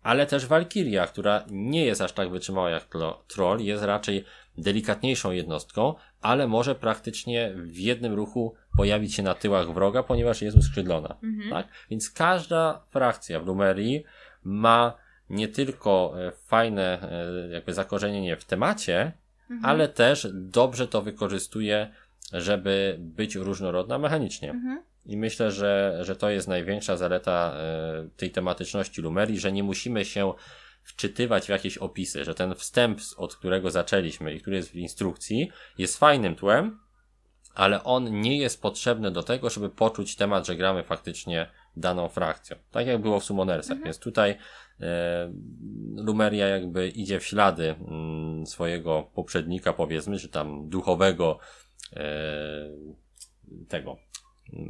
Ale też Walkiria, która nie jest aż tak wytrzymała jak Troll, jest raczej delikatniejszą jednostką, ale może praktycznie w jednym ruchu pojawić się na tyłach wroga, ponieważ jest uskrzydlona. Mhm. Tak? Więc każda frakcja w Lumerii ma nie tylko e, fajne e, jakby zakorzenienie w temacie, Mhm. ale też dobrze to wykorzystuje, żeby być różnorodna mechanicznie. Mhm. I myślę, że, że to jest największa zaleta e, tej tematyczności Lumerii, że nie musimy się wczytywać w jakieś opisy, że ten wstęp, od którego zaczęliśmy i który jest w instrukcji, jest fajnym tłem, ale on nie jest potrzebny do tego, żeby poczuć temat, że gramy faktycznie daną frakcją. Tak jak było w Summonersach. Więc tutaj e, Lumeria jakby idzie w ślady mm, swojego poprzednika, powiedzmy, czy tam duchowego e, tego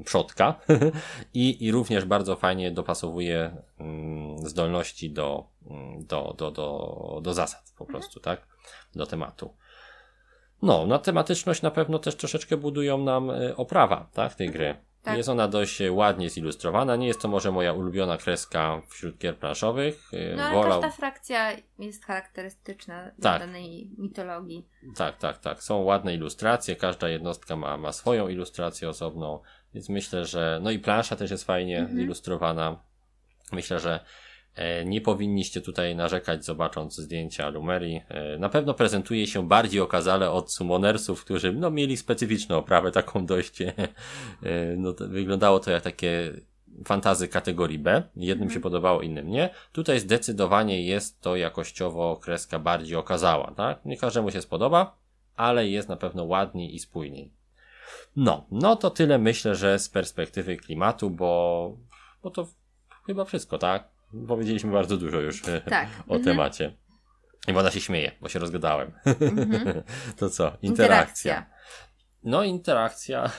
przodka I, i również bardzo fajnie dopasowuje mm, zdolności do, mm, do, do, do, do zasad po prostu, tak? Do tematu. No, na tematyczność na pewno też troszeczkę budują nam y, oprawa, tak, tej gry. Tak. Jest ona dość y, ładnie zilustrowana, nie jest to może moja ulubiona kreska wśród gier planszowych. y, No ale Wolał... każda frakcja jest charakterystyczna Tak. dla danej mitologii. Tak, tak, tak. Są ładne ilustracje, każda jednostka ma, ma swoją ilustrację osobną, więc myślę, że. No i plansza też jest fajnie Mhm. zilustrowana. Myślę, że e, nie powinniście tutaj narzekać, zobacząc zdjęcia Lumerii. E, na pewno prezentuje się bardziej okazale od Summonersów, którzy no, mieli specyficzną oprawę, taką dość. E, no, to, wyglądało to jak takie fantazy kategorii B. Jednym się podobało, innym nie. Tutaj zdecydowanie jest to jakościowo kreska bardziej okazała, tak? Nie każdemu się spodoba, ale jest na pewno ładniej i spójniej. No, no to tyle myślę, że z perspektywy klimatu, bo, bo to chyba wszystko, tak? Powiedzieliśmy bardzo dużo już e, Tak. o Mhm. temacie. I ona się śmieje, bo się rozgadałem. Mhm. to co? Interakcja. Interakcja. No, interakcja.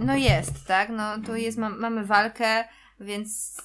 No jest, tak? No tu jest, ma, mamy walkę, Więc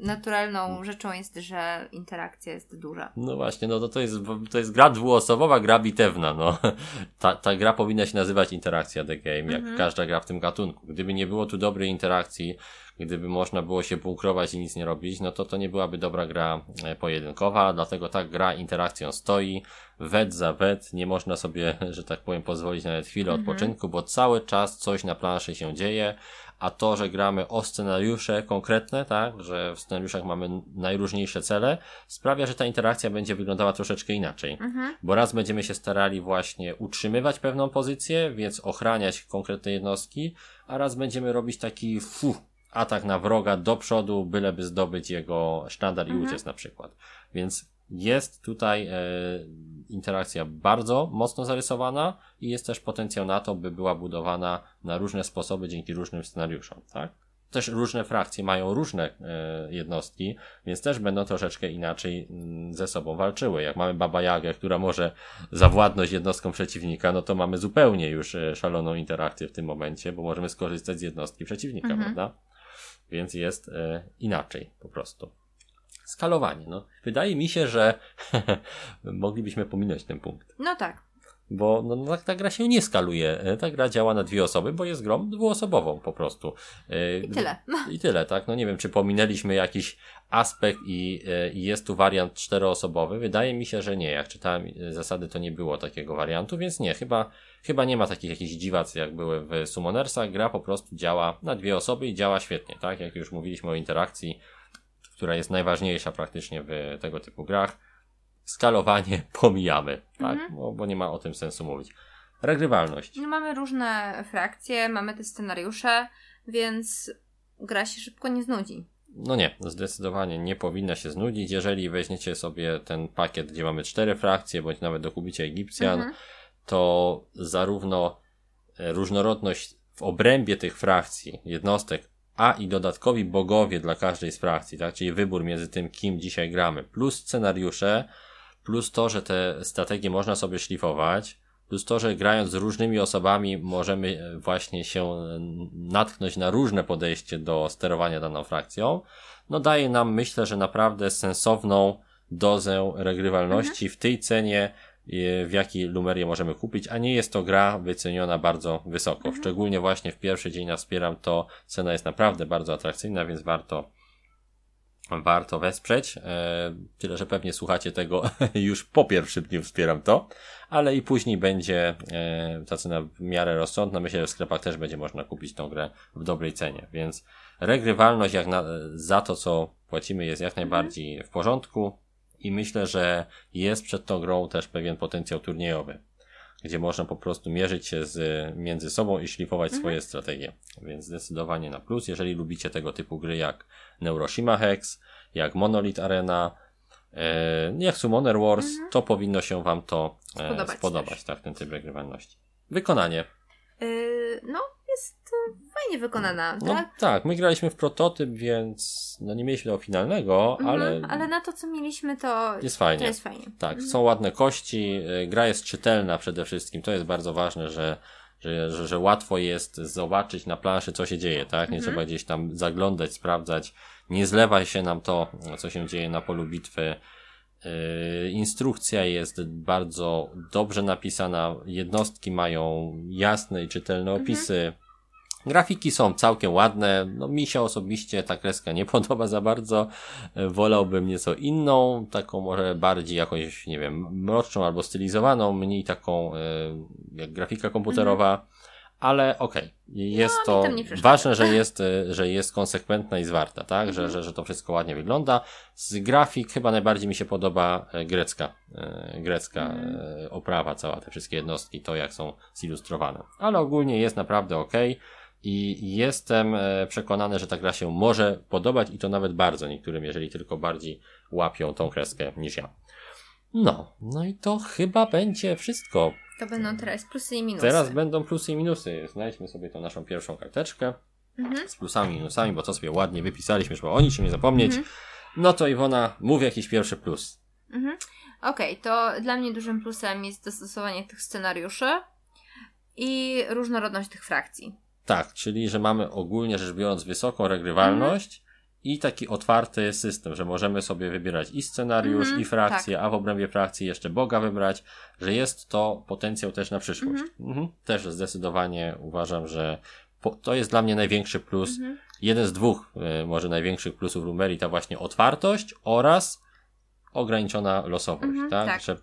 naturalną rzeczą jest, że interakcja jest duża. No właśnie, no to, to, jest, to jest gra dwuosobowa, gra bitewna, no. Ta, ta gra powinna się nazywać interakcja The Game, jak Mhm. każda gra w tym gatunku. Gdyby nie było tu dobrej interakcji, gdyby można było się bunkrować i nic nie robić, no to to nie byłaby dobra gra e, pojedynkowa, dlatego ta gra interakcją stoi, wet za wet, nie można sobie, że tak powiem, pozwolić nawet chwilę Mhm. odpoczynku, bo cały czas coś na planszy się dzieje, a to, że gramy o scenariusze konkretne, tak, że w scenariuszach mamy najróżniejsze cele, sprawia, że ta interakcja będzie wyglądała troszeczkę inaczej. Mhm. Bo raz będziemy się starali właśnie utrzymywać pewną pozycję, więc ochraniać konkretne jednostki, a raz będziemy robić taki fu, atak na wroga do przodu, byleby zdobyć jego sztandar i Mhm. uciec na przykład. Więc jest tutaj e, interakcja bardzo mocno zarysowana i jest też potencjał na to, by była budowana na różne sposoby dzięki różnym scenariuszom, tak? Też różne frakcje mają różne e, jednostki, więc też będą troszeczkę inaczej mm, ze sobą walczyły. Jak mamy Baba Jagę, która może zawładnąć jednostką przeciwnika, no to mamy zupełnie już e, szaloną interakcję w tym momencie, bo możemy skorzystać z jednostki przeciwnika, Mhm. prawda? Więc jest e, inaczej po prostu. Skalowanie, no. Wydaje mi się, że moglibyśmy pominąć ten punkt. No tak. Bo no, no, ta gra się nie skaluje. E, Ta gra działa na dwie osoby, bo jest grą dwuosobową po prostu. E, I tyle. I tyle, tak? No nie wiem, czy pominęliśmy jakiś aspekt i, e, i jest tu wariant czteroosobowy. Wydaje mi się, że nie. Jak czytałem zasady, to nie było takiego wariantu, więc nie. Chyba, chyba nie ma takich jakichś dziwac, jak były w Summonersach. Gra po prostu działa na dwie osoby i działa świetnie, tak? Jak już mówiliśmy o interakcji, która jest najważniejsza praktycznie w tego typu grach. Skalowanie pomijamy, tak? Mhm. Bo, bo nie ma o tym sensu mówić. Regrywalność. No, mamy różne frakcje, mamy te scenariusze, więc gra się szybko nie znudzi. No nie, zdecydowanie nie powinna się znudzić. Jeżeli weźmiecie sobie ten pakiet, gdzie mamy cztery frakcje, bądź nawet dokupicie Egipcjan, Mhm. to zarówno e, różnorodność w obrębie tych frakcji, jednostek, a i dodatkowi bogowie dla każdej z frakcji, tak? Czyli wybór między tym, kim dzisiaj gramy, plus scenariusze, plus to, że te strategie można sobie szlifować, plus to, że grając z różnymi osobami możemy e, właśnie się e, natknąć na różne podejście do sterowania daną frakcją, no daje nam, myślę, że naprawdę sensowną dozę regrywalności w tej cenie, w jakiej Lumerię możemy kupić, a nie jest to gra wyceniona bardzo wysoko. Szczególnie właśnie w pierwszy dzień na wspieram to cena jest naprawdę bardzo atrakcyjna, więc warto warto wesprzeć. E, tyle, że pewnie słuchacie tego już po pierwszym dniu wspieram to, ale i później będzie e, ta cena w miarę rozsądna. Myślę, że w sklepach też będzie można kupić tą grę w dobrej cenie, więc regrywalność jak na, za to, co płacimy jest jak najbardziej w porządku i myślę, że jest przed tą grą też pewien potencjał turniejowy, gdzie można po prostu mierzyć się z, między sobą i szlifować swoje strategie. Więc zdecydowanie na plus, jeżeli lubicie tego typu gry jak Neuroshima Hex, jak Monolith Arena, e, jak Summoner Wars, to powinno się wam to e, Spodobać spodobać, tak, ten typ regrywalności. Wykonanie. Yy, no, jest fajnie wykonana, No tak? tak, my graliśmy w prototyp, więc no nie mieliśmy tego finalnego, Mhm, ale ale na to, co mieliśmy, to jest fajnie. to jest fajnie. Tak, są ładne kości, y, gra jest czytelna przede wszystkim, to jest bardzo ważne, że, że, że, że łatwo jest zobaczyć na planszy, co się dzieje, tak? Nie Mhm. trzeba gdzieś tam zaglądać, sprawdzać, nie zlewa się nam to, co się dzieje na polu bitwy. Yy, instrukcja jest bardzo dobrze napisana, jednostki mają jasne i czytelne opisy. Grafiki są całkiem ładne. No, mi się osobiście ta kreska nie podoba za bardzo. Wolałbym nieco inną, taką może bardziej jakąś, nie wiem, mroczną albo stylizowaną, mniej taką e, jak grafika komputerowa. Ale okej, jest No, to ważne, że jest, e, że jest konsekwentna i zwarta, tak? Mhm. Że, że, że to wszystko ładnie wygląda. Z grafik chyba najbardziej mi się podoba e, grecka, grecka Mhm. oprawa, cała te wszystkie jednostki, to jak są zilustrowane. Ale ogólnie jest naprawdę ok. I jestem e, przekonany, że ta gra się może podobać i to nawet bardzo niektórym, jeżeli tylko bardziej łapią tą kreskę niż ja. No, no i to chyba będzie wszystko. To będą teraz plusy i minusy. Teraz będą plusy i minusy. Znajdźmy sobie tą naszą pierwszą karteczkę Mhm. z plusami i minusami, bo to sobie ładnie wypisaliśmy, żeby o niczym nie zapomnieć. Mhm. No to Iwona, mów jakiś pierwszy plus. Mhm. Okej, to dla mnie dużym plusem jest dostosowanie tych scenariuszy i różnorodność tych frakcji. Tak, czyli że mamy ogólnie rzecz biorąc wysoką regrywalność i taki otwarty system, że możemy sobie wybierać i scenariusz, Mhm, i frakcję, a w obrębie frakcji jeszcze Boga wybrać, że jest to potencjał też na przyszłość. Mhm. Też zdecydowanie uważam, że po, to jest dla mnie największy plus. Mhm. Jeden z dwóch, y, może największych plusów Lumerii, ta właśnie otwartość oraz ograniczona losowość, Mhm, tak? tak. Że,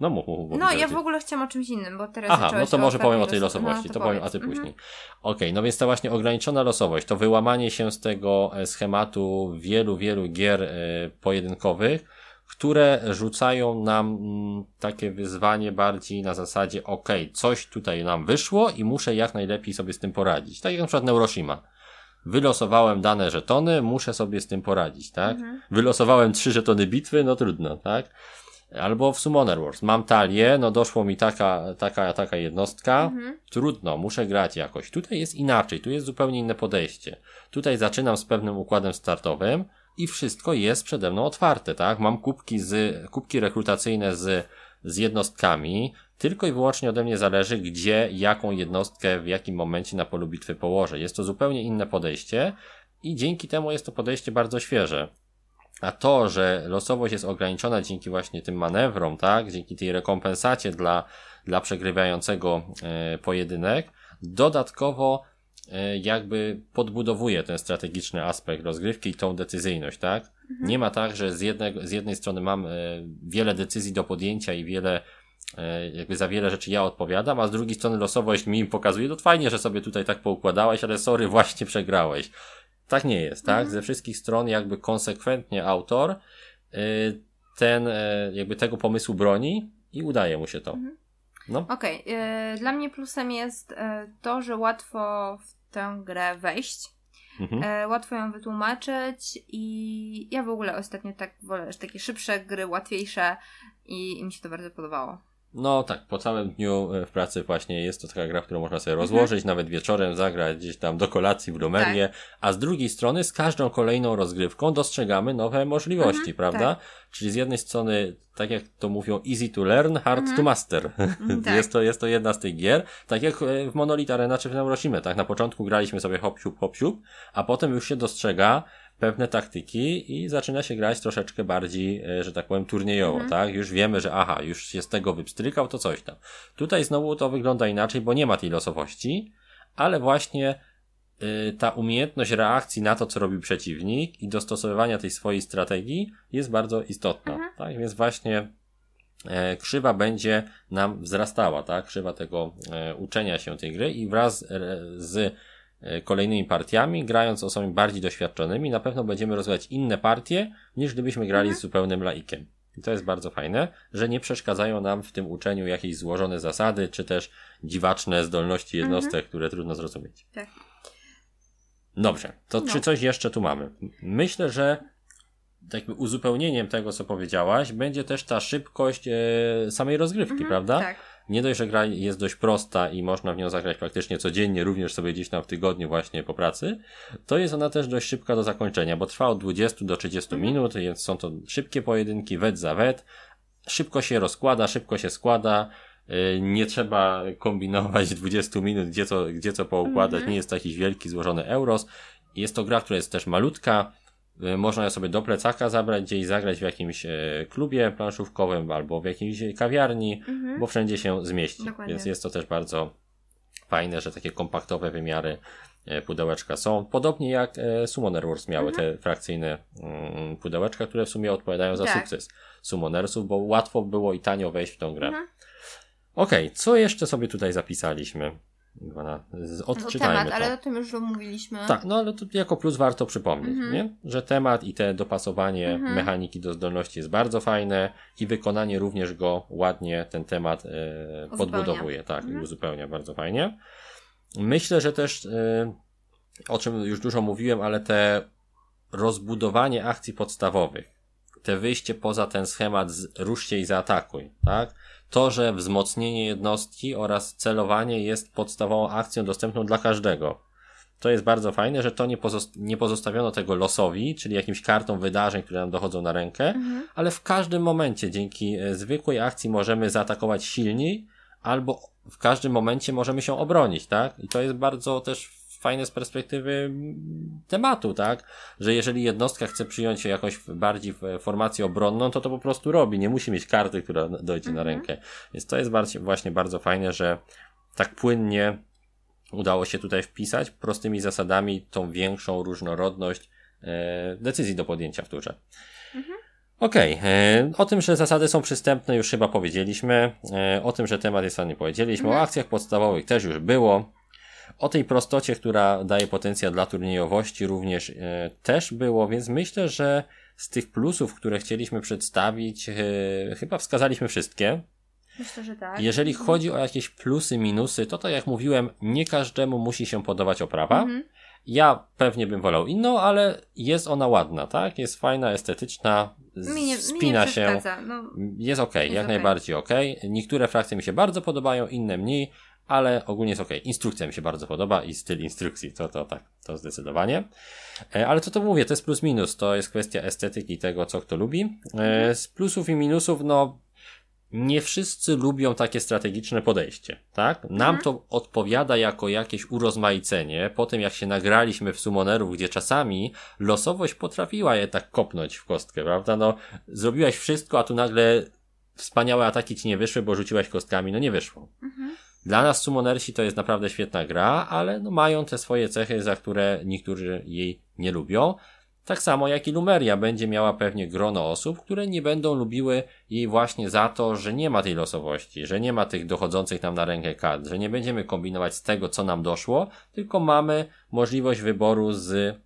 no mów, mów, mów, No, ja w ogóle chciałam o czymś innym, bo teraz Aha, no to może powiem o tej losowości, no, to powiem, a ty Mhm. później. Okej, no więc ta właśnie ograniczona losowość, to wyłamanie się z tego e, schematu wielu, wielu gier e, pojedynkowych, które rzucają nam mm, takie wyzwanie bardziej na zasadzie, okej, coś tutaj nam wyszło i muszę jak najlepiej sobie z tym poradzić. Tak jak na przykład Neuroshima. Wylosowałem dane żetony, muszę sobie z tym poradzić, tak? Mhm. Wylosowałem trzy żetony bitwy, no trudno, tak? Albo w Summoner Wars. Mam talię, no doszło mi taka, taka, taka jednostka. Mhm. Trudno, muszę grać jakoś. Tutaj jest inaczej, tu jest zupełnie inne podejście. Tutaj zaczynam z pewnym układem startowym i wszystko jest przede mną otwarte, tak? Mam kubki z, kubki rekrutacyjne z, z jednostkami. Tylko i wyłącznie ode mnie zależy, gdzie, jaką jednostkę, w jakim momencie na polu bitwy położę. Jest to zupełnie inne podejście i dzięki temu jest to podejście bardzo świeże. A to, że losowość jest ograniczona dzięki właśnie tym manewrom, tak, dzięki tej rekompensacie dla, dla przegrywającego e, pojedynek, dodatkowo e, jakby podbudowuje ten strategiczny aspekt rozgrywki i tą decyzyjność, tak? Nie ma tak, że z, jednego, z jednej strony mam e, wiele decyzji do podjęcia i wiele e, jakby za wiele rzeczy ja odpowiadam, a z drugiej strony losowość mi pokazuje, no fajnie, że sobie tutaj tak poukładałeś, ale sorry, właśnie przegrałeś. Tak nie jest, tak? Ze wszystkich stron jakby konsekwentnie autor y, ten, y, jakby tego pomysłu broni i udaje mu się to. No, Okej, e, dla mnie plusem jest e, to, że łatwo w tę grę wejść. mhm. Łatwo ją wytłumaczyć i ja w ogóle ostatnio tak wolę, takie szybsze gry, łatwiejsze i, i mi się to bardzo podobało. No tak, po całym dniu y, w pracy właśnie jest to taka gra, którą można sobie rozłożyć, nawet wieczorem zagrać gdzieś tam do kolacji w Lumerię, a z drugiej strony z każdą kolejną rozgrywką dostrzegamy nowe możliwości, Mhm, prawda? Czyli z jednej strony, tak jak to mówią, easy to learn, hard to master. tak. jest, to, jest to jedna z tych gier, tak jak e, w Monolith Arena czy w Neuroshima, tak? Na początku graliśmy sobie hop siup, hop siup, a potem już się dostrzega pewne taktyki i zaczyna się grać troszeczkę bardziej, e, że tak powiem, turniejowo, tak? Już wiemy, że aha, już się z tego wypstrykał, to coś tam. Tutaj znowu to wygląda inaczej, bo nie ma tej losowości, ale właśnie y, ta umiejętność reakcji na to, co robi przeciwnik i dostosowywania tej swojej strategii jest bardzo istotna, tak? Więc właśnie e, krzywa będzie nam wzrastała, tak? Krzywa tego e, uczenia się tej gry i wraz e, z e, kolejnymi partiami, grając osobami bardziej doświadczonymi, na pewno będziemy rozwijać inne partie, niż gdybyśmy grali z zupełnym laikiem. I to jest bardzo fajne, że nie przeszkadzają nam w tym uczeniu jakieś złożone zasady, czy też dziwaczne zdolności jednostek, które trudno zrozumieć. Tak. Dobrze, to No. czy coś jeszcze tu mamy? Myślę, że tak jakby uzupełnieniem tego, co powiedziałaś, będzie też ta szybkość e, samej rozgrywki, prawda? Tak. Nie dość, że gra jest dość prosta i można w nią zagrać praktycznie codziennie, również sobie gdzieś tam w tygodniu właśnie po pracy, to jest ona też dość szybka do zakończenia, bo trwa od 20 do 30 minut, więc są to szybkie pojedynki, wet za wet, szybko się rozkłada, szybko się składa, yy, nie trzeba kombinować 20 minut, gdzie co, gdzie co poukładać, nie jest to jakiś wielki, złożony euros. Jest to gra, która jest też malutka, można ją sobie do plecaka zabrać, gdzieś zagrać w jakimś e, klubie planszówkowym albo w jakiejś kawiarni, bo wszędzie się zmieści. Dokładnie. Więc jest to też bardzo fajne, że takie kompaktowe wymiary e, pudełeczka są. Podobnie jak e, Summoner Wars miały te frakcyjne mm, pudełeczka, które w sumie odpowiadają za Tak. sukces Summonersów, bo łatwo było i tanio wejść w tą grę. Mhm. Okej, co jeszcze sobie tutaj zapisaliśmy? Iwana, No, Odczytajmy temat, to. ale o tym już omówiliśmy. Tak, no ale to jako plus warto przypomnieć, Mhm. nie? że temat i te dopasowanie Mhm. mechaniki do zdolności jest bardzo fajne i wykonanie również go ładnie ten temat e, podbudowuje, tak, i Mhm. uzupełnia bardzo fajnie. Myślę, że też e, o czym już dużo mówiłem, ale te rozbudowanie akcji podstawowych, te wyjście poza ten schemat z rusz się i zaatakuj, tak? To, że wzmocnienie jednostki oraz celowanie jest podstawową akcją dostępną dla każdego. To jest bardzo fajne, że to nie, pozost- nie pozostawiono tego losowi, czyli jakimś kartom wydarzeń, które nam dochodzą na rękę, ale w każdym momencie dzięki e, zwykłej akcji możemy zaatakować silniej, albo w każdym momencie możemy się obronić, tak? I to jest bardzo też fajne z perspektywy tematu, tak? Że jeżeli jednostka chce przyjąć się jakąś bardziej formację obronną, to to po prostu robi. Nie musi mieć karty, która dojdzie mhm. na rękę. Więc to jest właśnie bardzo fajne, że tak płynnie udało się tutaj wpisać prostymi zasadami tą większą różnorodność e, decyzji do podjęcia w turze. Mhm. Okej, okay. E, o tym, że zasady są przystępne już chyba powiedzieliśmy, e, o tym, że temat jest fajny powiedzieliśmy, mhm. o akcjach podstawowych też już było, o tej prostocie, która daje potencjał dla turniejowości również e, też było, więc myślę, że z tych plusów, które chcieliśmy przedstawić, chyba wskazaliśmy wszystkie. Myślę, że tak. Jeżeli mhm. chodzi o jakieś plusy, minusy, to tak jak mówiłem, nie każdemu musi się podobać oprawa. Mhm. Ja pewnie bym wolał inną, ale jest ona ładna, tak? Jest fajna, estetyczna, mi nie, spina mi się. No, jest ok, jak okay. najbardziej ok. Niektóre frakcje mi się bardzo podobają, inne mniej, ale ogólnie jest ok. Instrukcja mi się bardzo podoba i styl instrukcji, to, to tak, to zdecydowanie. E, ale co to mówię, to jest plus minus, to jest kwestia estetyki tego, co kto lubi. E, mhm. Z plusów i minusów, no nie wszyscy lubią takie strategiczne podejście, tak? Nam mhm. to odpowiada jako jakieś urozmaicenie, po tym jak się nagraliśmy w Summonerów, gdzie czasami losowość potrafiła je tak kopnąć w kostkę, prawda? No, zrobiłaś wszystko, a tu nagle wspaniałe ataki ci nie wyszły, bo rzuciłaś kostkami, no nie wyszło. Mhm. Dla nas Summonersi to jest naprawdę świetna gra, ale no mają te swoje cechy, za które niektórzy jej nie lubią. Tak samo jak i Lumeria będzie miała pewnie grono osób, które nie będą lubiły jej właśnie za to, że nie ma tej losowości, że nie ma tych dochodzących nam na rękę kart, że nie będziemy kombinować z tego, co nam doszło, tylko mamy możliwość wyboru z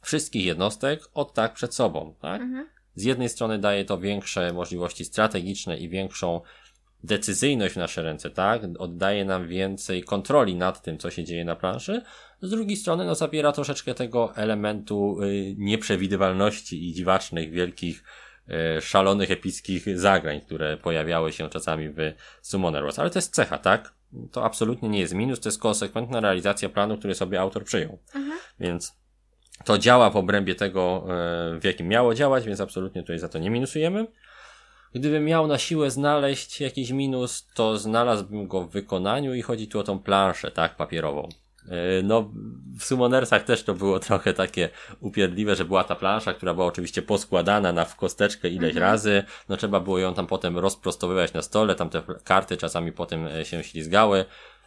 wszystkich jednostek od tak przed sobą, tak? Mhm. Z jednej strony daje to większe możliwości strategiczne i większą decyzyjność w nasze ręce, tak? Oddaje nam więcej kontroli nad tym, co się dzieje na planszy. Z drugiej strony, no, zabiera troszeczkę tego elementu y, nieprzewidywalności i dziwacznych, wielkich, y, szalonych, epickich zagrań, które pojawiały się czasami w Summoner Wars. Ale to jest cecha, tak? To absolutnie nie jest minus, to jest konsekwentna realizacja planu, który sobie autor przyjął. Mhm. Więc to działa w obrębie tego, y, w jakim miało działać, więc absolutnie tutaj za to nie minusujemy. Gdybym miał na siłę znaleźć jakiś minus, to znalazłbym go w wykonaniu i chodzi tu o tą planszę, tak, papierową. E, no, w Summonersach też to było trochę takie upierdliwe, że była ta plansza, która była oczywiście poskładana na w kosteczkę ileś mhm. razy. No, trzeba było ją tam potem rozprostowywać na stole, tam te karty czasami potem e, się ślizgały.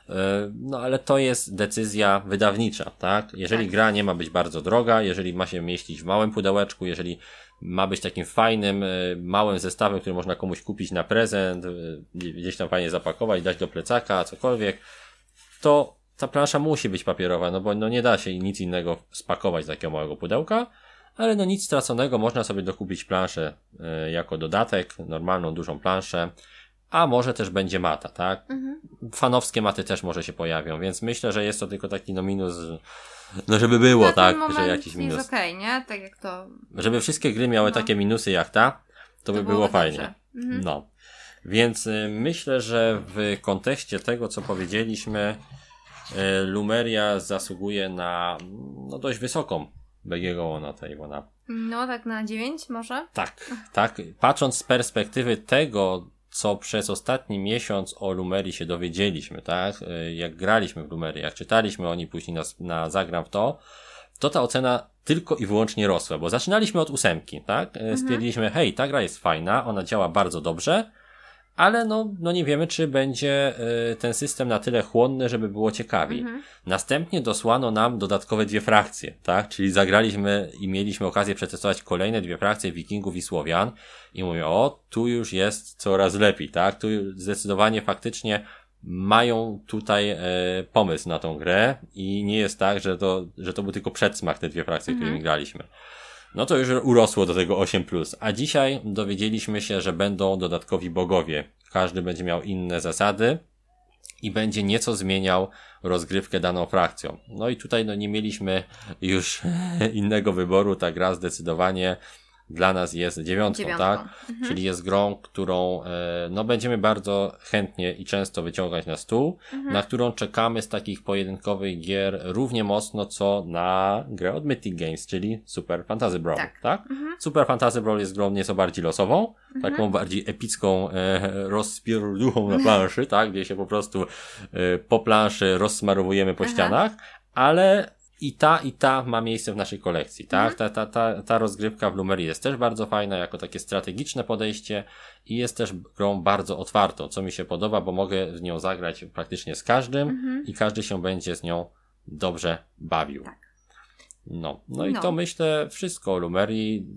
E, no, ale to jest decyzja wydawnicza, tak? Jeżeli tak. gra nie ma być bardzo droga, jeżeli ma się mieścić w małym pudełeczku, jeżeli ma być takim fajnym, e, małym zestawem, który można komuś kupić na prezent, e, gdzieś tam fajnie zapakować, dać do plecaka, cokolwiek, to ta plansza musi być papierowa, no bo no nie da się nic innego spakować z takiego małego pudełka, ale no nic straconego, można sobie dokupić planszę y, jako dodatek, normalną, dużą planszę, a może też będzie mata, tak? Mhm. Fanowskie maty też może się pojawią, więc myślę, że jest to tylko taki no minus no żeby było, tak, że jakiś minus. jest okej, okay, nie? Tak jak to... Żeby wszystkie gry miały no. takie minusy jak ta, to, to by było fajnie. Mhm. No. Więc y, myślę, że w kontekście tego, co powiedzieliśmy, y, Lumeria zasługuje na no, dość wysoką BGG na tej ona. No, tak na 9 może? Tak, tak. Patrząc z perspektywy tego, co przez ostatni miesiąc o Lumerii się dowiedzieliśmy, tak? E, jak graliśmy w Lumerii, jak czytaliśmy o niej później na, na Zagram w to, to ta ocena tylko i wyłącznie rosła, bo zaczynaliśmy od ósemki, tak? E, mhm. Stwierdziliśmy, hej, ta gra jest fajna, ona działa bardzo dobrze, ale no, no nie wiemy, czy będzie y, ten system na tyle chłonny, żeby było ciekawi. Mhm. Następnie dosłano nam dodatkowe dwie frakcje, tak? Czyli zagraliśmy i mieliśmy okazję przetestować kolejne dwie frakcje Wikingów i Słowian i mówię, o, tu już jest coraz lepiej, tak? Tu zdecydowanie faktycznie mają tutaj e, pomysł na tą grę i nie jest tak, że to, że to był tylko przedsmak te dwie frakcje, mhm. którymi graliśmy no to już urosło do tego 8+. A dzisiaj dowiedzieliśmy się, że będą dodatkowi bogowie. Każdy będzie miał inne zasady i będzie nieco zmieniał rozgrywkę daną frakcją. No i tutaj no nie mieliśmy już innego wyboru, ta gra zdecydowanie dla nas jest dziewiątką, dziewiątką. tak? Mhm. Czyli jest grą, którą e, no będziemy bardzo chętnie i często wyciągać na stół, mhm. na którą czekamy z takich pojedynkowych gier równie mocno co na grę od Mythic Games, czyli Super Fantasy Brawl, tak? tak? Mhm. Super Fantasy Brawl jest grą nieco bardziej losową, mhm. taką bardziej epicką e, rozpierduchą na planszy, tak? Gdzie się po prostu e, po planszy rozsmarowujemy po ścianach, ale i ta, i ta ma miejsce w naszej kolekcji, tak? Ta, ta, ta, ta rozgrywka w Lumerii jest też bardzo fajna, jako takie strategiczne podejście i jest też grą bardzo otwartą, co mi się podoba, bo mogę w nią zagrać praktycznie z każdym i każdy się będzie z nią dobrze bawił. Tak. No, no i No. to myślę wszystko o Lumerii.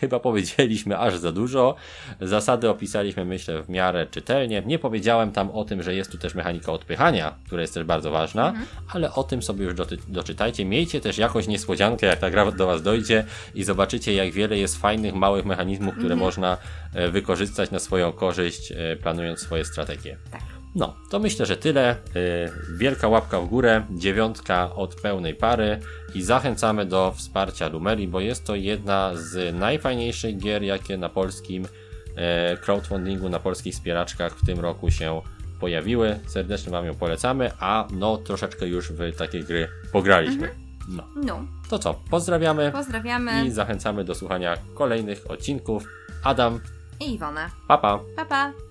Chyba powiedzieliśmy aż za dużo. Zasady opisaliśmy, myślę, w miarę czytelnie. Nie powiedziałem tam o tym, że jest tu też mechanika odpychania, która jest też bardzo ważna, ale o tym sobie już doczytajcie. Miejcie też jakąś niespodziankę, jak ta gra do Was dojdzie i zobaczycie, jak wiele jest fajnych, małych mechanizmów, które można e, wykorzystać na swoją korzyść, e, planując swoje strategie. Tak. No, to myślę, że tyle. Yy, Wielka łapka w górę, dziewiątka od pełnej pary i zachęcamy do wsparcia Lumerii, bo jest to jedna z najfajniejszych gier, jakie na polskim e, crowdfundingu, na polskich wspieraczkach w tym roku się pojawiły. Serdecznie Wam ją polecamy, a no troszeczkę już w takie gry pograliśmy. No, No, to co, pozdrawiamy pozdrawiamy i zachęcamy do słuchania kolejnych odcinków. Adam, i Iwonę. papa. Pa, pa.